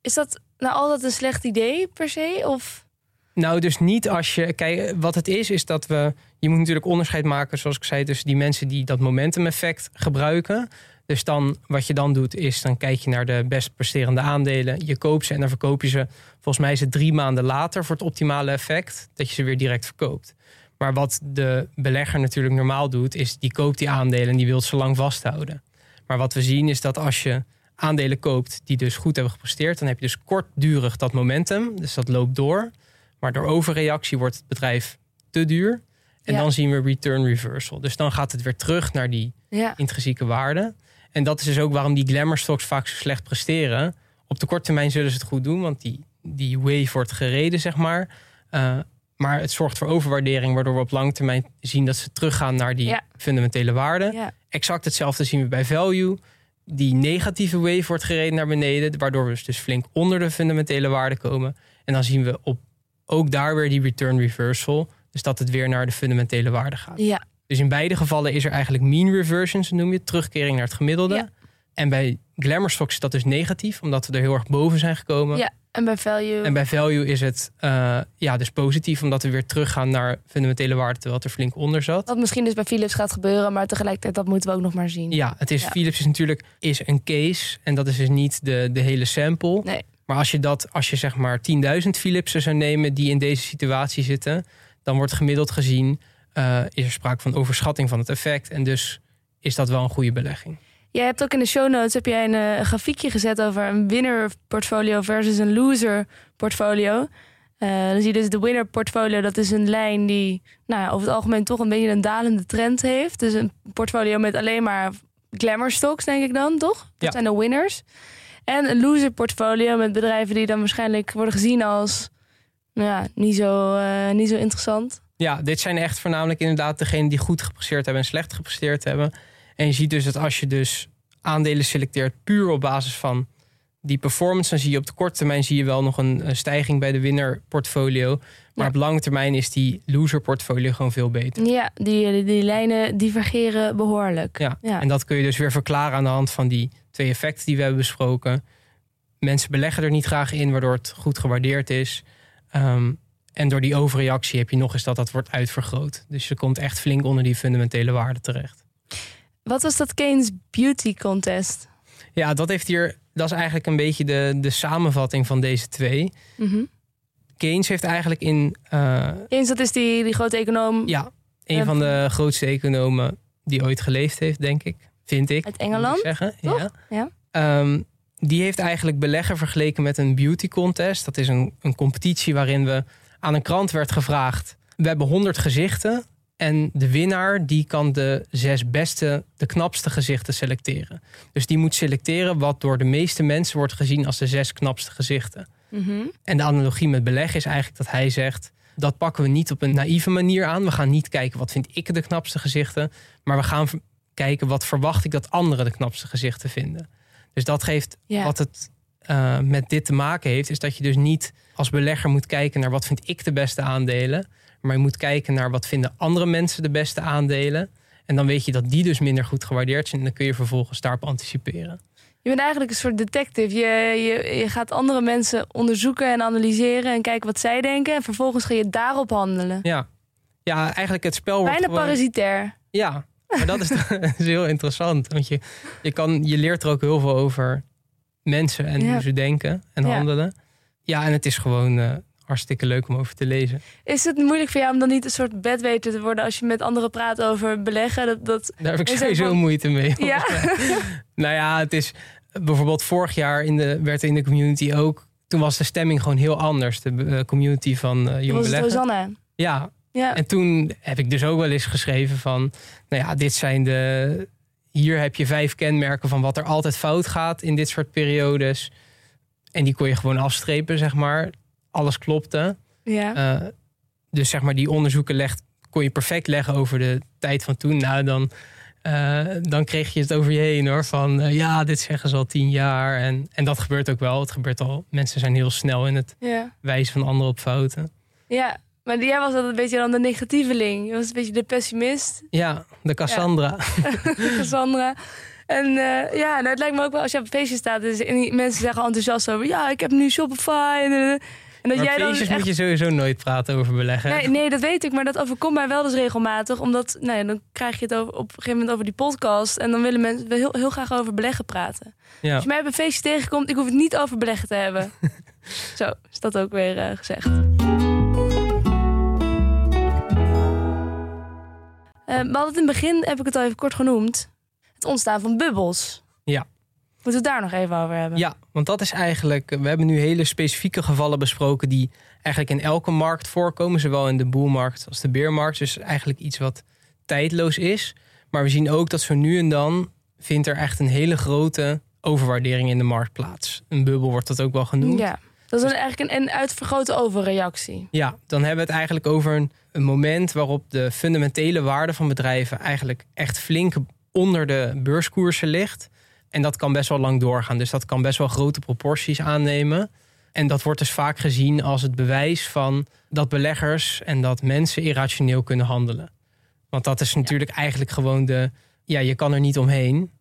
is dat nou altijd een slecht idee per se? Of Nou, dus niet als je. Kijk, wat het is, is dat we. Je moet natuurlijk onderscheid maken, zoals ik zei, tussen die mensen die dat momentum effect gebruiken. Dus dan, wat je dan doet, is dan kijk je naar de best presterende aandelen. Je koopt ze en dan verkoop je ze. Volgens mij is het drie maanden later voor het optimale effect dat je ze weer direct verkoopt. Maar wat de belegger natuurlijk normaal doet, is die koopt die aandelen en die wil ze lang vasthouden. Maar wat we zien is dat als je aandelen koopt die dus goed hebben gepresteerd, dan heb je dus kortdurig dat momentum. Dus dat loopt door. Maar door overreactie wordt het bedrijf te duur. En Ja. dan zien we return reversal. Dus dan gaat het weer terug naar die ja, intrinsieke waarde. En dat is dus ook waarom die glamour stocks vaak zo slecht presteren. Op de korte termijn zullen ze het goed doen, want die, die wave wordt gereden, zeg maar. Eh, maar het zorgt voor overwaardering, waardoor we op lange termijn zien dat ze teruggaan naar die Ja. fundamentele waarde. ja. Exact hetzelfde zien we bij value. Die negatieve wave wordt gereden naar beneden, waardoor we dus flink onder de fundamentele waarde komen. En dan zien we op ook daar weer die return reversal. Dus dat het weer naar de fundamentele waarde gaat. ja. Dus in beide gevallen is er eigenlijk mean reversion, zo noem je het, terugkering naar het gemiddelde. Ja. En bij glamour stocks is dat dus negatief, omdat we er heel erg boven zijn gekomen. Ja, en bij value. En bij value is het eh, ja, dus positief, omdat we weer teruggaan naar fundamentele waarde, terwijl het er flink onder zat. Wat misschien dus bij Philips gaat gebeuren, maar tegelijkertijd dat moeten we ook nog maar zien. Ja, het is, Ja. Philips is natuurlijk is een case en dat is dus niet de, de hele sample. Nee. Maar als je dat, als je zeg maar 10.000 Philipsen zou nemen die in deze situatie zitten, dan wordt gemiddeld gezien eh, is er sprake van overschatting van het effect en dus is dat wel een goede belegging. Jij hebt ook in de show notes heb jij een, eh, een grafiekje gezet over een winner portfolio versus een loser portfolio. Eh, dan zie je dus de winner portfolio, dat is een lijn die nou ja, over het algemeen toch een beetje een dalende trend heeft. Dus een portfolio met alleen maar glamour stocks, denk ik dan, toch? Dat Ja. zijn de winners. En een loser portfolio met bedrijven die dan waarschijnlijk worden gezien als nou ja, niet, zo, eh, niet zo interessant. Ja, dit zijn echt voornamelijk inderdaad degenen die goed gepresteerd hebben en slecht gepresteerd hebben. En je ziet dus dat als je dus aandelen selecteert puur op basis van die performance, dan zie je op de korte termijn zie je wel nog een, stijging bij de winner portfolio. Maar Ja. op lange termijn is die loser portfolio gewoon veel beter. Ja, die, die, die lijnen divergeren behoorlijk. Ja. Ja. En dat kun je dus weer verklaren aan de hand van die twee effecten die we hebben besproken. Mensen beleggen er niet graag in, waardoor het goed gewaardeerd is. Ehm, en door die overreactie heb je nog eens dat dat wordt uitvergroot. Dus je komt echt flink onder die fundamentele waarde terecht. Wat was dat Keynes Beauty Contest? Ja, dat heeft hier. Dat is eigenlijk een beetje de, de samenvatting van deze twee. Mhm. Keynes heeft eigenlijk in. eh, Eens, dat is die, die grote econoom ja, een van de grootste economen die ooit geleefd heeft, denk ik. Vind ik. uit Engeland. ik zeggen. toch? Ja. Ja. Ehm, die heeft eigenlijk beleggen vergeleken met een beauty contest. Dat is een, een competitie waarin we aan een krant werd gevraagd. We hebben 100 gezichten. En de winnaar die kan de zes beste, de knapste gezichten selecteren. Dus die moet selecteren wat door de meeste mensen wordt gezien als de zes knapste gezichten. Mhm. En de analogie met beleggen is eigenlijk dat hij zegt: dat pakken we niet op een naïeve manier aan. We gaan niet kijken wat vind ik de knapste gezichten. Maar we gaan kijken wat verwacht ik dat anderen de knapste gezichten vinden. Dus dat geeft wat het eh, met dit te maken heeft. Is dat je dus niet als belegger moet kijken naar wat vind ik de beste aandelen. Maar je moet kijken naar wat vinden andere mensen de beste aandelen. En dan weet je dat die dus minder goed gewaardeerd zijn. En dan kun je vervolgens daarop anticiperen. Je bent eigenlijk een soort detective. Je, je, je gaat andere mensen onderzoeken en analyseren en kijken wat zij denken. En vervolgens ga je daarop handelen. Ja, ja eigenlijk het spel wordt Bijna gewoon- parasitair. Ja, maar dat is, dat is heel interessant. Want je, je, kan, je leert er ook heel veel over mensen en Ja. hoe ze denken en Ja. handelen. Ja, en het is gewoon eh, hartstikke leuk om over te lezen. Is het moeilijk voor jou om dan niet een soort bedweter te worden als je met anderen praat over beleggen? Dat, dat... Daar heb ik sowieso van- moeite mee. Ja. nou ja, het is bijvoorbeeld vorig jaar in de, werd er in de community ook. Toen was de stemming gewoon heel anders. De eh, community van Dat jong was beleggen. Rosanne. Ja, Ja. En toen heb ik dus ook wel eens geschreven van, nou ja, dit zijn de. Hier heb je vijf kenmerken van wat er altijd fout gaat in dit soort periodes. En die kon je gewoon afstrepen, zeg maar. Alles klopte. ja. Eh, dus zeg maar, die onderzoeken legt, kon je perfect leggen over de tijd van toen. Nou, dan, eh, dan kreeg je het over je heen hoor. Van eh, ja, dit zeggen ze al tien jaar. En, en dat gebeurt ook wel. Het gebeurt al. Mensen zijn heel snel in het ja. wijzen van anderen op fouten. ja. Maar jij was altijd een beetje dan de negatieveling. Je was een beetje de pessimist. Ja, de Cassandra. Cassandra. En ja, nou, het lijkt me ook wel als je op een feestje staat dus, en die mensen zeggen enthousiast over, ja, ik heb nu Shopify. En, en dat Maar jij dan feestjes echt... moet je sowieso nooit praten over beleggen. Nee, nee, dat weet ik, maar dat overkomt mij wel dus regelmatig. Omdat, nou ja, dan krijg je het over, op een gegeven moment over die podcast. En dan willen mensen heel, heel graag over beleggen praten. Ja. Als je mij op een feestje tegenkomt, ik hoef het niet over beleggen te hebben. Zo, is dat ook weer eh, gezegd. Eh, we hadden het in het begin, heb ik het al even kort genoemd. Het ontstaan van bubbels. Moeten we het daar nog even over hebben? ja, want dat is eigenlijk... We hebben nu hele specifieke gevallen besproken... die eigenlijk in elke markt voorkomen. Zowel in de boelmarkt als de beermarkt. Dus eigenlijk iets wat tijdloos is. Maar we zien ook dat zo nu en dan... vindt er echt een hele grote overwaardering in de markt plaats. Een bubbel wordt dat ook wel genoemd. Ja. Dat is een, eigenlijk een, een uitvergrote overreactie. Ja, dan hebben we het eigenlijk over een, een moment waarop de fundamentele waarde van bedrijven eigenlijk echt flink onder de beurskoersen ligt. En dat kan best wel lang doorgaan. Dus dat kan best wel grote proporties aannemen. En dat wordt dus vaak gezien als het bewijs van dat beleggers en dat mensen irrationeel kunnen handelen. Want dat is natuurlijk eigenlijk gewoon de. Ja, je kan er niet omheen.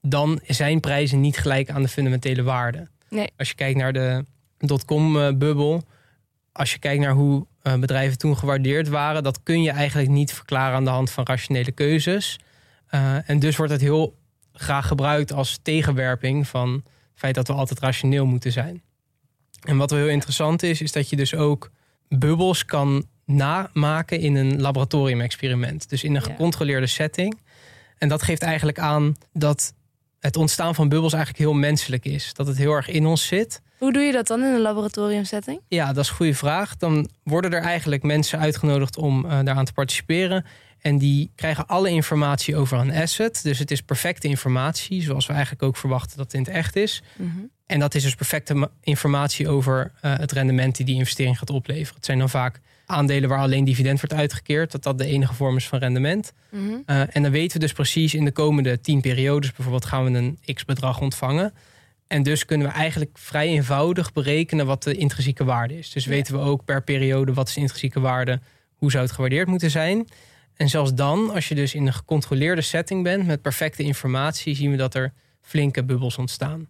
Dan zijn prijzen niet gelijk aan de fundamentele waarde. Nee. Als je kijkt naar de dotcom-bubbel. Als je kijkt naar hoe eh, bedrijven toen gewaardeerd waren, dat kun je eigenlijk niet verklaren aan de hand van rationele keuzes. Eh, en dus wordt het heel graag gebruikt als tegenwerping van het feit dat we altijd rationeel moeten zijn. En wat wel heel interessant is, is dat je dus ook bubbels kan namaken in een laboratoriumexperiment. Dus in een gecontroleerde setting. En dat geeft eigenlijk aan dat het ontstaan van bubbels eigenlijk heel menselijk is. Dat het heel erg in ons zit. Hoe doe je dat dan in een laboratoriumsetting? Ja, dat is een goede vraag. Dan worden er eigenlijk mensen uitgenodigd om eh, daaraan te participeren. En die krijgen alle informatie over een asset. Dus het is perfecte informatie, zoals we eigenlijk ook verwachten dat het in het echt is. En dat is dus perfecte ma- informatie over eh, het rendement die die investering gaat opleveren. Het zijn dan vaak aandelen waar alleen dividend wordt uitgekeerd. Dat dat de enige vorm is van rendement. Mhm. Uh, en dan weten we dus precies in de komende tien periodes bijvoorbeeld gaan we een x-bedrag ontvangen. En dus kunnen we eigenlijk vrij eenvoudig berekenen wat de intrinsieke waarde is. Dus Ja. weten we ook per periode wat is de intrinsieke waarde, hoe zou het gewaardeerd moeten zijn. En zelfs dan, als je dus in een gecontroleerde setting bent met perfecte informatie, zien we dat er flinke bubbels ontstaan.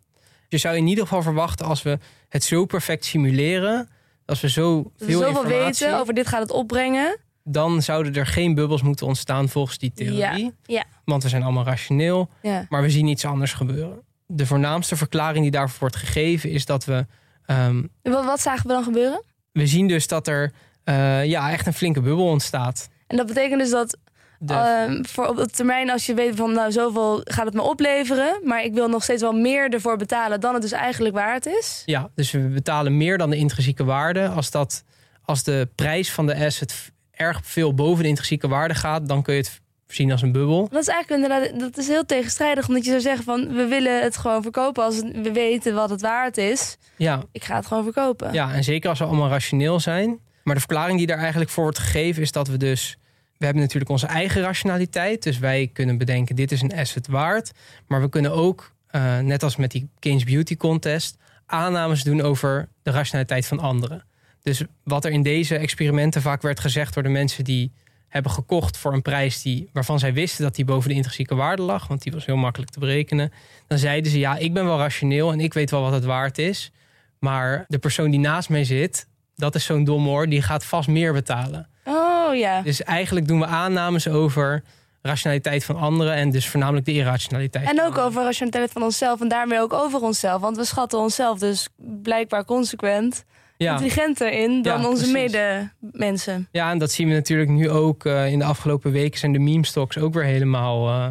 Je zou in ieder geval verwachten als we het zo perfect simuleren, als we zo Dat we veel zoveel informatie, weten over dit gaat het opbrengen. dan zouden er geen bubbels moeten ontstaan volgens die theorie. Ja, ja. Want we zijn allemaal rationeel, Ja. maar we zien iets anders gebeuren. De voornaamste verklaring die daarvoor wordt gegeven is dat we. ehm, Wat, wat zagen we dan gebeuren? we zien dus dat er eh, ja, echt een flinke bubbel ontstaat. En dat betekent dus dat De, ehm, voor op de termijn, als je weet van nou zoveel gaat het me opleveren, maar ik wil nog steeds wel meer ervoor betalen dan het dus eigenlijk waard is. ja, dus we betalen meer dan de intrinsieke waarde. Als, dat, als de prijs van de asset erg veel boven de intrinsieke waarde gaat, dan kun je het zien als een bubbel. Dat is eigenlijk inderdaad, dat is heel tegenstrijdig, omdat je zou zeggen van we willen het gewoon verkopen als we weten wat het waard is. Ja, Ik ga het gewoon verkopen. ja, en zeker als we allemaal rationeel zijn. Maar de verklaring die daar eigenlijk voor wordt gegeven is dat we dus... We hebben natuurlijk onze eigen rationaliteit. Dus wij kunnen bedenken, dit is een asset waard. Maar we kunnen ook, uh, net als met die Kings Beauty Contest... aannames doen over de rationaliteit van anderen. Dus wat er in deze experimenten vaak werd gezegd door de mensen die hebben gekocht voor een prijs die, waarvan zij wisten dat die boven de intrinsieke waarde lag, want die was heel makkelijk te berekenen. Dan zeiden ze: Ja, ik ben wel rationeel en ik weet wel wat het waard is. Maar de persoon die naast mij zit, dat is zo'n domhoor, die gaat vast meer betalen. Oh ja. Dus eigenlijk doen we aannames over rationaliteit van anderen en dus voornamelijk de irrationaliteit. En ook over rationaliteit van onszelf en daarmee ook over onszelf. Want we schatten onszelf dus blijkbaar consequent ja. intelligenter in dan ja, onze medemensen. Ja, en dat zien we natuurlijk nu ook uh, in de afgelopen weken zijn de meme stocks ook weer helemaal uh,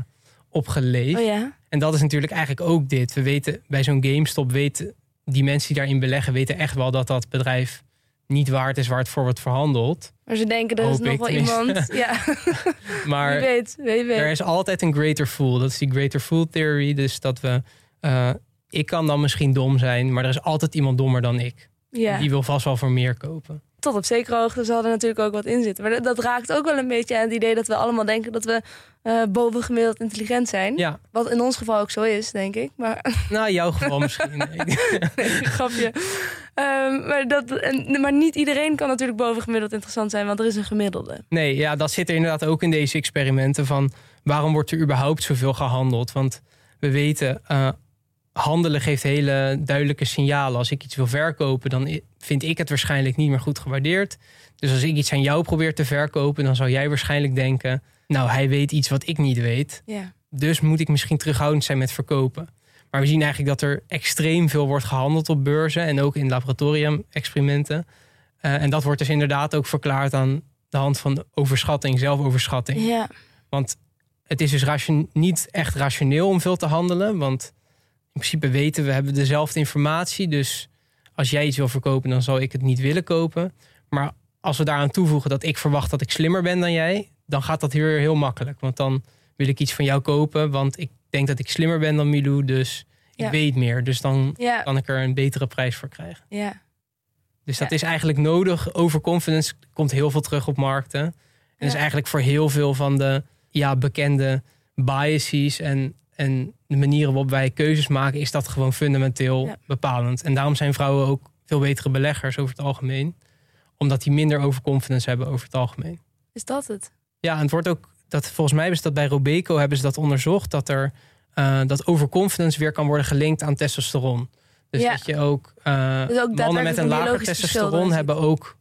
opgeleefd. Oh ja. En dat is natuurlijk eigenlijk ook dit. We weten bij zo'n GameStop weten die mensen die daarin beleggen weten echt wel dat dat bedrijf niet waard is waar het voor wordt verhandeld. Maar ze denken er is nog wel iemand. ja. maar wie weet, wie weet. er is altijd een greater fool. Dat is die greater fool theory. Dus dat we. Uh, ik kan dan misschien dom zijn, maar er is altijd iemand dommer dan ik. Ja. Die wil vast wel voor meer kopen. Tot op zekere hoogte zal er natuurlijk ook wat in zitten. Maar dat, raakt ook wel een beetje aan het idee dat we allemaal denken dat we uh, bovengemiddeld intelligent zijn. Ja. Wat in ons geval ook zo is, denk ik. Maar... Nou, jouw geval misschien. nee, grapje. Um, maar, dat, en, maar niet iedereen kan natuurlijk bovengemiddeld interessant zijn, want er is een gemiddelde. Nee, ja, dat zit er inderdaad ook in deze experimenten van waarom wordt er überhaupt zoveel gehandeld? Want we weten, uh, handelen geeft hele duidelijke signalen. Als ik iets wil verkopen, dan vind ik het waarschijnlijk niet meer goed gewaardeerd. Dus als ik iets aan jou probeer te verkopen, dan zou jij waarschijnlijk denken: Nou, hij weet iets wat ik niet weet. Ja. Dus moet ik misschien terughoudend zijn met verkopen. Maar we zien eigenlijk dat er extreem veel wordt gehandeld op beurzen en ook in laboratorium-experimenten. Uh, en dat wordt dus inderdaad ook verklaard aan de hand van overschatting, zelfoverschatting. Ja. Want het is dus niet echt rationeel om veel te handelen. Want in principe weten we hebben dezelfde informatie. Dus als jij iets wil verkopen, dan zal ik het niet willen kopen. Maar als we daaraan toevoegen dat ik verwacht dat ik slimmer ben dan jij, dan gaat dat weer heel makkelijk. Want dan wil ik iets van jou kopen, want ik denk dat ik slimmer ben dan Milou, dus ik weet meer. Dus dan kan ik er een betere prijs voor krijgen. Ja. Dus dat is eigenlijk nodig. Overconfidence komt heel veel terug op markten. En is eigenlijk voor heel veel van de ja, bekende biases en en de manieren waarop wij keuzes maken, is dat gewoon fundamenteel bepalend. En daarom zijn vrouwen ook veel betere beleggers over het algemeen. Omdat die minder overconfidence hebben over het algemeen. Is dat het? Ja, en het wordt ook, dat, volgens mij is dat bij Robeco hebben ze dat onderzocht, dat er uh, dat overconfidence weer kan worden gelinkt aan testosteron. Dus ja. dat je ook, uh, dus ook mannen met een lager testosteron hebben ook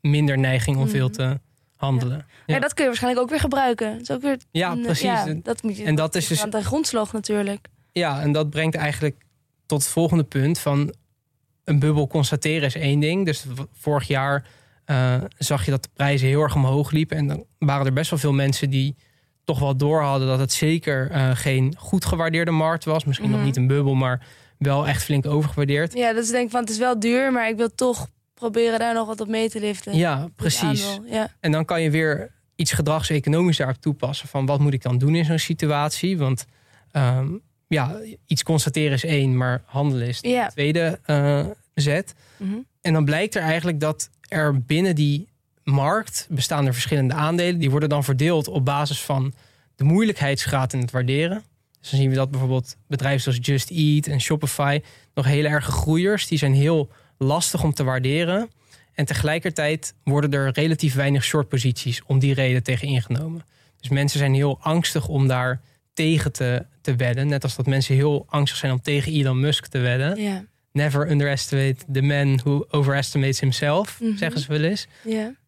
minder neiging om mm -hmm. veel te handelen. Ja. dat kun je waarschijnlijk ook weer gebruiken. Dat is ook weer, ja, precies. Ja, dat moet je en dat is dus aan de grondslag natuurlijk. Ja, en dat brengt eigenlijk tot het volgende punt van een bubbel constateren is één ding. Dus vorig jaar uh, zag je dat de prijzen heel erg omhoog liepen. En dan waren er best wel veel mensen die toch wel door hadden dat het zeker uh, geen goed gewaardeerde markt was. Misschien mm -hmm. nog niet een bubbel, maar wel echt flink overgewaardeerd. Ja, dat is denk ik van het is wel duur, maar ik wil toch proberen daar nog wat op mee te liften. Ja, precies. Ja. En dan kan je weer iets gedragseconomisch daarop toepassen. Van wat moet ik dan doen in zo'n situatie? Want um, ja, iets constateren is één, maar handelen is de ja. tweede uh, zet. Mm -hmm. En dan blijkt er eigenlijk dat er binnen die markt bestaan er verschillende aandelen. Die worden dan verdeeld op basis van de moeilijkheidsgraad in het waarderen. Dus dan zien we dat bijvoorbeeld bedrijven zoals Just Eat en Shopify nog heel erg groeiers. Die zijn heel lastig om te waarderen. En tegelijkertijd worden er relatief weinig shortposities om die reden tegen ingenomen. Dus mensen zijn heel angstig om daar tegen te, te wedden. Net als dat mensen heel angstig zijn om tegen Elon Musk te wedden. Yeah. Never underestimate the man who overestimates himself, Mhm. zeggen ze wel eens.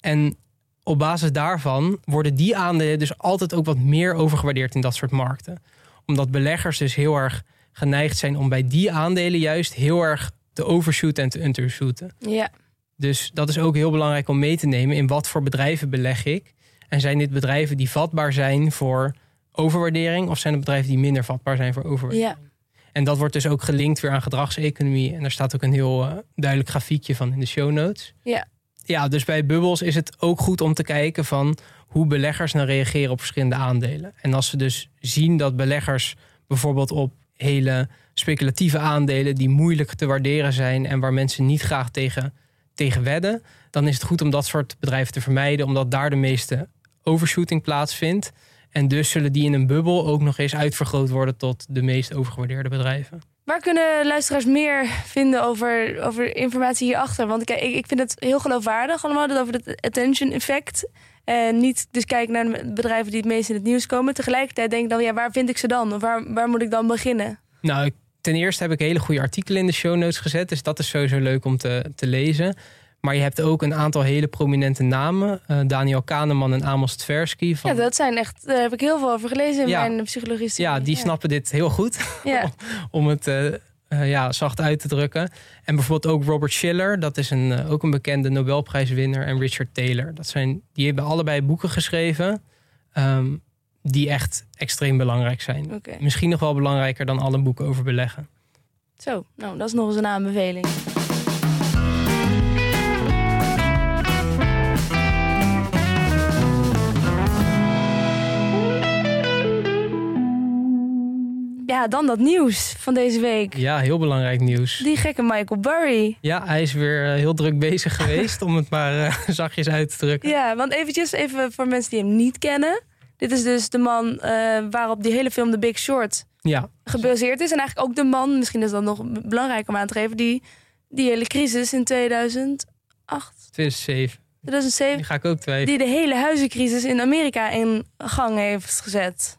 En op basis daarvan worden die aandelen dus altijd ook wat meer overgewaardeerd in dat soort markten. Omdat beleggers dus heel erg geneigd zijn om bij die aandelen juist heel erg te overshooten en te undershooten. Ja. Dus dat is ook heel belangrijk om mee te nemen in wat voor bedrijven beleg ik. En zijn dit bedrijven die vatbaar zijn voor overwaardering of zijn het bedrijven die minder vatbaar zijn voor overwaardering? Ja. En dat wordt dus ook gelinkt weer aan gedragseconomie. En daar staat ook een heel uh, duidelijk grafiekje van in de show notes. Ja. Ja, dus bij bubbels is het ook goed om te kijken van hoe beleggers nou reageren op verschillende aandelen. En als ze dus zien dat beleggers bijvoorbeeld op hele speculatieve aandelen die moeilijk te waarderen zijn en waar mensen niet graag tegen tegen wedden, dan is het goed om dat soort bedrijven te vermijden, omdat daar de meeste overshooting plaatsvindt. En dus zullen die in een bubbel ook nog eens uitvergroot worden tot de meest overgewaardeerde bedrijven. Waar kunnen luisteraars meer vinden over, over informatie hierachter? Want ik, ik vind het heel geloofwaardig allemaal, dat over het attention effect. En niet dus kijken naar de bedrijven die het meest in het nieuws komen. Tegelijkertijd denk ik dan, ja, waar vind ik ze dan? Of waar, waar moet ik dan beginnen? Nou, ten eerste heb ik hele goede artikelen in de show notes gezet. Dus dat is sowieso leuk om te, te lezen. Maar je hebt ook een aantal hele prominente namen. Uh, Daniel Kahneman en Amos Tversky. Van... Ja, dat zijn echt, daar heb ik heel veel over gelezen in ja, mijn psychologie. Ja, die snappen dit heel goed. Ja. om het uh, uh, ja, zacht uit te drukken. En bijvoorbeeld ook Robert Schiller, dat is een, ook een bekende Nobelprijswinnaar. En Richard Taylor. Dat zijn, die hebben allebei boeken geschreven. Um, die echt extreem belangrijk zijn. Okay. Misschien nog wel belangrijker dan alle boeken over beleggen. Zo, nou, dat is nog eens een aanbeveling. Ja, dan dat nieuws van deze week. Ja, heel belangrijk nieuws. Die gekke Michael Burry. Ja, hij is weer eh, heel druk bezig geweest, om het maar uh, zachtjes uit te drukken. Ja, want eventjes even voor mensen die hem niet kennen. Dit is dus de man uh, waarop die hele film The Big Short ja. gebaseerd is. En eigenlijk ook de man, misschien is dat nog belangrijk om aan te geven, die die hele crisis in 2008. 2007. 2007. Die ga ik ook twijfelen. Die de hele huizencrisis in Amerika in gang heeft gezet.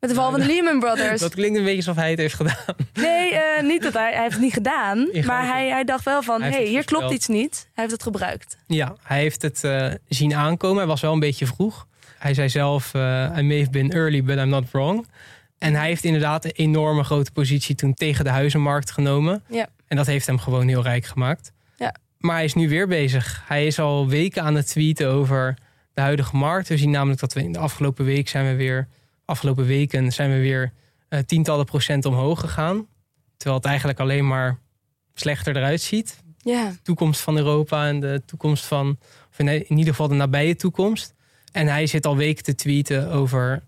Met de val van de Lehman Brothers. Dat klinkt een beetje alsof hij het heeft gedaan. Nee, uh, niet dat hij, hij heeft het niet gedaan. Maar hij, hij dacht wel van, hé, hey, hier klopt iets niet. Hij heeft het gebruikt. Ja, hij heeft het uh, zien aankomen. Hij was wel een beetje vroeg. Hij zei zelf, uh, I may have been early, but I'm not wrong. En hij heeft inderdaad een enorme grote positie toen tegen de huizenmarkt genomen. Ja. En dat heeft hem gewoon heel rijk gemaakt. Ja. Maar hij is nu weer bezig. Hij is al weken aan het tweeten over de huidige markt. We zien namelijk dat we in de afgelopen week zijn we weer afgelopen weken zijn we weer uh, tientallen procent omhoog gegaan. Terwijl het eigenlijk alleen maar slechter eruit ziet. Ja. De toekomst van Europa en de toekomst van, of in, in ieder geval de nabije toekomst. En hij zit al weken te tweeten over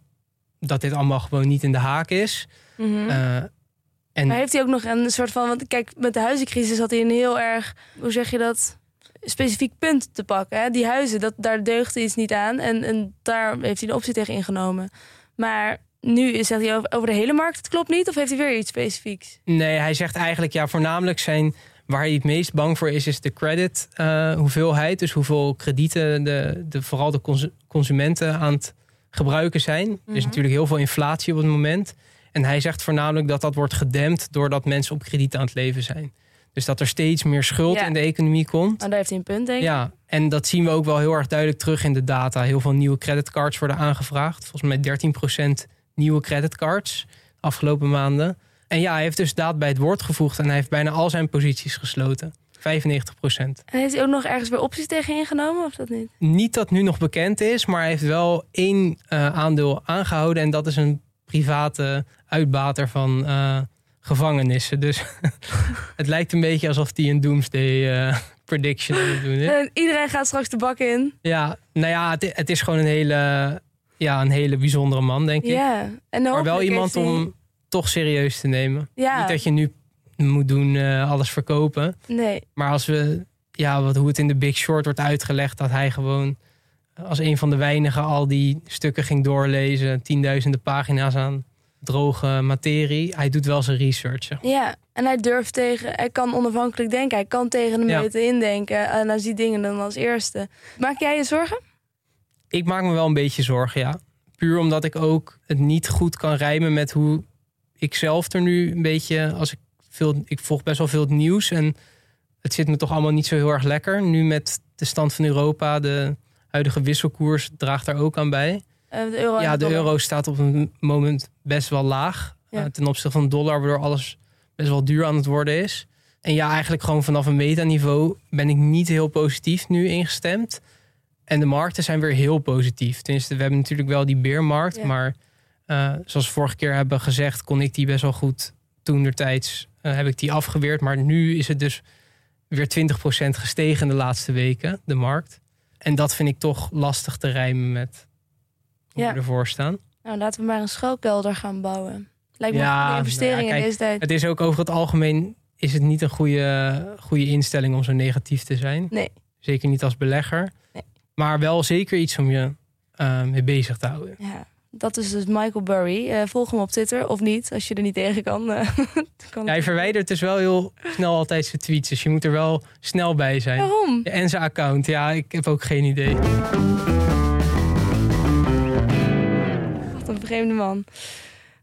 dat dit allemaal gewoon niet in de haak is. Mm -hmm. uh, en maar heeft hij ook nog een soort van. Want kijk, met de huizencrisis had hij een heel erg. Hoe zeg je dat? Specifiek punt te pakken. Hè? Die huizen, dat, daar deugde iets niet aan. En, en daar heeft hij een optie tegen ingenomen. Maar nu zegt hij over, over de hele markt, het klopt niet? Of heeft hij weer iets specifieks? Nee, hij zegt eigenlijk ja, voornamelijk zijn waar hij het meest bang voor is, is de credit uh, hoeveelheid. Dus hoeveel kredieten de, de, vooral de consumenten aan het gebruiken zijn. Mm -hmm. Er is natuurlijk heel veel inflatie op het moment. En hij zegt voornamelijk dat dat wordt gedempt doordat mensen op krediet aan het leven zijn. Dus dat er steeds meer schuld Ja. in de economie komt. Maar daar heeft hij een punt, denk ik. Ja, en dat zien we ook wel heel erg duidelijk terug in de data. Heel veel nieuwe creditcards worden aangevraagd. Volgens mij 13% nieuwe creditcards afgelopen maanden. En ja, hij heeft dus daad bij het woord gevoegd en hij heeft bijna al zijn posities gesloten. 95%. En heeft hij ook nog ergens weer opties tegen ingenomen, of dat niet? Niet dat nu nog bekend is, maar hij heeft wel één eh, aandeel aangehouden. En dat is een private uitbater van eh, gevangenissen. Dus het lijkt een beetje alsof hij een doomsday eh, prediction aan het doen is. En iedereen gaat straks de bak in. Ja, nou ja, het, het is gewoon een hele, ja, een hele bijzondere man, denk ik. Ja. En maar wel iemand om toch serieus te nemen. Ja. Niet dat je nu moet doen eh, alles verkopen. Nee. Maar als we, ja, wat, hoe het in de Big Short wordt uitgelegd, dat hij gewoon als een van de weinigen al die stukken ging doorlezen, tienduizenden pagina's aan droge materie. Hij doet wel zijn research. zeg maar. Ja, en hij durft tegen, hij kan onafhankelijk denken. Hij kan tegen de Ja. meute indenken. En hij ziet dingen dan als eerste. Maak jij je zorgen? Ik maak me wel een beetje zorgen, ja. Puur omdat ik ook het niet goed kan rijmen met hoe ik zelf er nu een beetje, als ik veel, ik volg best wel veel het nieuws en het zit me toch allemaal niet zo heel erg lekker. Nu met de stand van Europa, de huidige wisselkoers draagt daar ook aan bij. Eh, de euro Ja, de euro staat op een moment best wel laag Ja. eh, ten opzichte van de dollar, waardoor alles best wel duur aan het worden is. En ja, eigenlijk gewoon vanaf een metaniveau ben ik niet heel positief nu ingestemd. En de markten zijn weer heel positief. Tenminste, we hebben natuurlijk wel die beermarkt, Ja. maar eh, zoals we vorige keer hebben gezegd, kon ik die best wel goed toen der tijds eh, heb ik die afgeweerd. Maar nu is het dus weer 20% gestegen in de laatste weken, de markt. En dat vind ik toch lastig te rijmen met hoe Ja. we ervoor staan. Nou, laten we maar een schuilkelder gaan bouwen. Lijkt me Ja, een nou investering ja, kijk, in deze tijd. Het is ook over het algemeen is het niet een goede, goede instelling om zo negatief te zijn. Nee. Zeker niet als belegger. Nee. Maar wel zeker iets om je uh, mee bezig te houden. Ja, dat is dus Michael Burry. Uh, volg hem op Twitter of niet, als je er niet tegen kan. Uh, kan ja, hij verwijdert dus wel heel snel altijd zijn tweets. Dus je moet er wel snel bij zijn. Waarom? En zijn account. Ja, ik heb ook geen idee. Wat een vreemde man.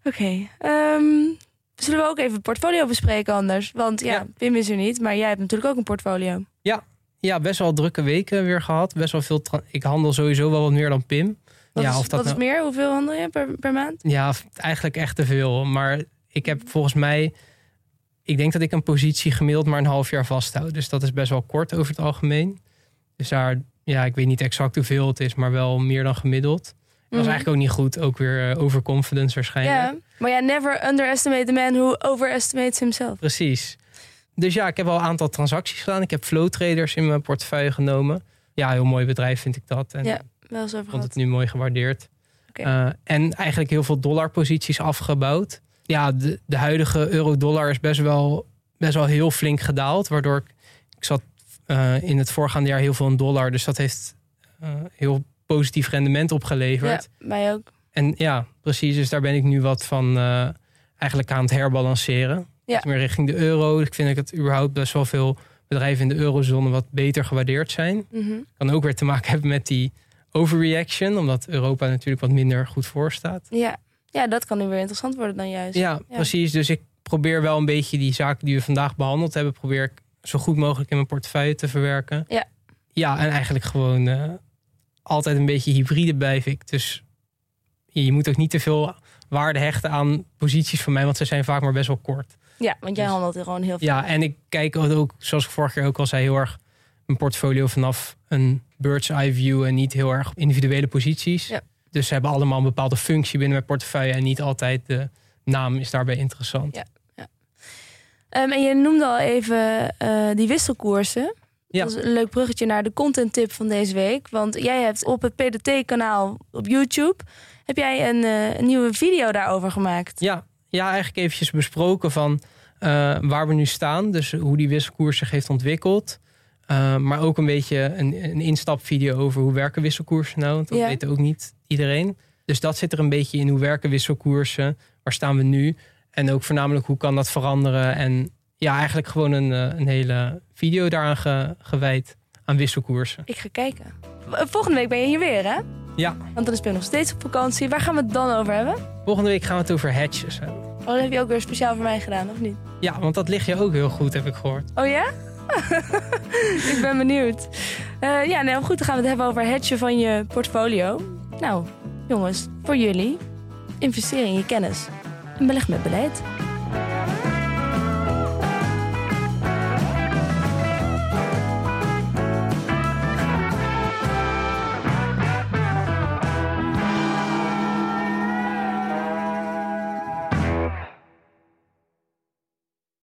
Oké. Okay. Um, zullen we ook even portfolio bespreken anders? Want ja, ja, Pim is er niet, maar jij hebt natuurlijk ook een portfolio. Ja, ja best wel drukke weken weer gehad. Best wel veel. Ik handel sowieso wel wat meer dan Pim. Wat, ja, is, of dat wat nou... is meer? Hoeveel handel je per, per maand? Ja, eigenlijk echt te veel. Maar ik heb volgens mij. Ik denk dat ik een positie gemiddeld maar een half jaar vasthoud. Dus dat is best wel kort over het algemeen. Dus daar, ja, ik weet niet exact hoeveel het is, maar wel meer dan gemiddeld. Dat is eigenlijk ook niet goed. Ook weer uh, overconfidence waarschijnlijk. Ja, maar ja, never underestimate the man who overestimates himself. Precies. Dus ja, ik heb al een aantal transacties gedaan. Ik heb flow traders in mijn portefeuille genomen. Ja, heel mooi bedrijf vind ik dat. En wel vond het nu mooi gewaardeerd. Okay. Uh, en eigenlijk heel veel dollarposities afgebouwd. Ja, de, de huidige euro-dollar is best wel, best wel heel flink gedaald. Waardoor ik, ik zat uh, in het voorgaande jaar heel veel in dollar. Dus dat heeft uh, heel positief rendement opgeleverd. Ja, mij ook. En ja, precies. Dus daar ben ik nu wat van eigenlijk aan het herbalanceren. Ja. Meer richting de euro. Ik vind dat überhaupt best wel veel bedrijven in de eurozone wat beter gewaardeerd zijn. Mm -hmm. Kan ook weer te maken hebben met die overreaction. Omdat Europa natuurlijk wat minder goed voor staat. Ja. ja, dat kan nu weer interessant worden dan juist. Ja, ja, precies. Dus ik probeer wel een beetje die zaken die we vandaag behandeld hebben... probeer ik zo goed mogelijk in mijn portefeuille te verwerken. Ja. Ja, en eigenlijk gewoon... Uh, altijd een beetje hybride blijf ik. Dus je moet ook niet te veel waarde hechten aan posities van mij, want ze zijn vaak maar best wel kort. Ja, want jij dus, handelt er gewoon heel veel. Ja, en ik kijk ook, zoals ik vorige keer ook al zei, heel erg mijn portfolio vanaf een bird's eye view en niet heel erg individuele posities. Ja. Dus ze hebben allemaal een bepaalde functie binnen mijn portefeuille en niet altijd de naam is daarbij interessant. Ja, ja. Um, en je noemde al even uh, die wisselkoersen. Ja. Dat is een leuk bruggetje naar de content tip van deze week. Want jij hebt op het PDT-kanaal op YouTube... heb jij een, uh, een, nieuwe video daarover gemaakt. Ja, ja eigenlijk eventjes besproken van uh, waar we nu staan. Dus hoe die wisselkoers zich heeft ontwikkeld. Uh, maar ook een beetje een, een instapvideo over hoe werken wisselkoersen nou. Want dat Ja. weet ook niet iedereen. Dus dat zit er een beetje in. Hoe werken wisselkoersen? Waar staan we nu? En ook voornamelijk hoe kan dat veranderen? En ja, eigenlijk gewoon een, eh, een hele video daaraan ge- gewijd aan wisselkoersen. Ik ga kijken. Volgende week ben je hier weer, hè? Ja, Want dan is Ben nog steeds op vakantie. Waar gaan we het dan over hebben? volgende week gaan we het over hedges hebben. Oh, dat heb je ook weer speciaal voor mij gedaan, of niet? Ja, want dat ligt je ook heel goed, heb ik gehoord. Oh ja? ik ben benieuwd. Uh, ja, nou goed, dan gaan we het hebben over hedgen van je portfolio. Nou, jongens, voor jullie, investeer in je kennis en beleg met beleid.